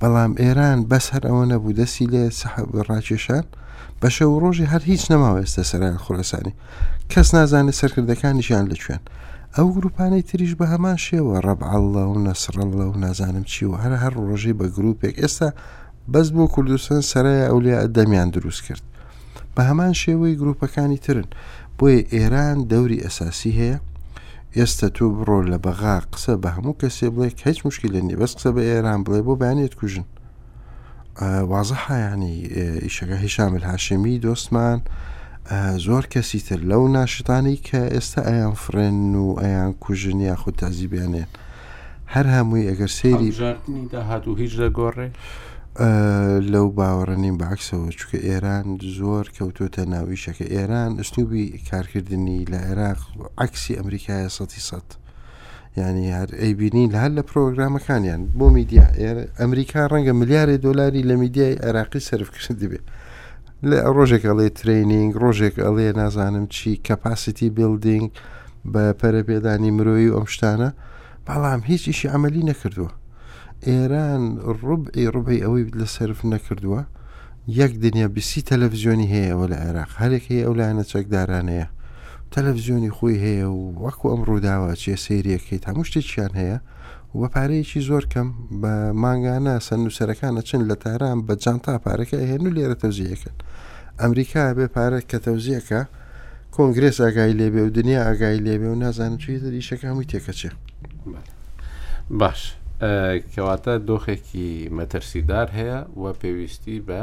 بەڵام ئێران بەس هەر ئەوە نەبوو دەستی لێ سەحب ڕاکێشان بەشە و ڕۆژی هەر هیچ نەماوە ئێستا سەران خورەسانی کەس نازانێت سەرکردەکانیشیان لە کوێن ئەو گروپانەی تریش بە هەمان شێوە ڕەب ئەله و نەسڕەله و نازانم چی و هەر هەر ڕۆژەی بە گروپێک ئێستا بەس بۆ کوردستان سەرای ئەولیا ئەدەمیان دروست کرد بە هەمان شێوەی گروپەکانی ترن بۆیە ئێران دەوری ئەساسی هەیە ئێستا تۆ بڕۆ لە بەغا قسە بە هەموو کەسێ بڵێ هیچ مشکی لە نیە بەس قسە بە ئێران بڵێ بۆ بەیانێت کوژن وازە حیانی ئیشەکە هیشامل هاشمی دۆستمان زۆر کەسی تر لەو ناشتانی کە ئێستا ئەیان فرێن و ئەیان کوژن یاخود تازیبیانێن هەر هەمووی ئەگەر سێری ژاردننی داهات و هیچ دەگۆڕێ لەو باوەڕە نیم بەعکسەوە چکە ئێران زۆر کەوتوتە ناویشەکە ئێران ئەسنوبی کارکردنی لە عێراق عکسی ئەمریکایە سەتی سەد ینی هەر ئەیبینی لە هەر لە پرۆگرامەکانیان بۆ میدیا ئەمریکا ڕەنگە ملیارێ دلاری لە میدیای عێراقی سرف کرد دەبێت لە ڕۆژێک ئەڵێ ترینینگ ڕۆژێک ئەڵێ نازانم چی کەپاسیتی بلدینگ بە پەرەپێدانی مرۆیی و ئەم شتانە بەڵام هیچ ئیشی ئەمەلی نەکردووە ئێران ڕبعی ڕبعی ئەوەی لە سرف نەکردووە یەک دنیا بیسی تەلەڤزیۆنی هەیە ئەوە لە عێراق هەرێک هەیە ئەو لایەنە چەکدارانەیە تەلەڤزیۆنی خۆی هەیە و وەکو ئەم ڕووداوە چێ سریەکەیت هەموو شتێکیان هەیە و بە پارەیەکی زۆر کەم بە مانگانە سەرنووسەرەکان ئەچن لە تاران بە جانتا پارەکە ئەهێن و لێرە تەوزیەکەن ئەمریکا بێ پارە کە تەوزیەکە کۆنگرێس ئاگای لێبێ و دنیا ئاگای لێبێ و نازانم چی دەریشەکە هەمووی تێکەچێ باش کەواتە دۆخێکی مەترسیدار هەیە و پێویستی بە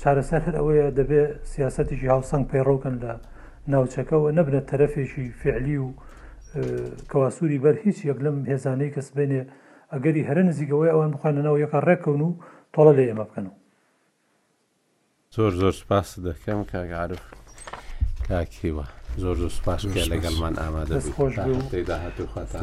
چارەسەر هەر ئەوەیە دەبێ سیاستێکی هاوسەنگ پەیڕەوکەن لە ناوچەکەەوە نەبنە تەرەفێکی فعلی و کەواسووری بەر هیچ یەک لەم هێزانەی کە سبێنێ ئەگەری هەرە نزیکەوەی ئەوان بخوێنە ناو یەکە ڕێککەون و تۆڵە لە ئێمە بکەن و زۆر زۆر سپاس دەکەم کاگەعاعرف کاکیوە زۆر زۆر سپاس لەگەڵمان ئامادە خۆش داهاتوخواتان.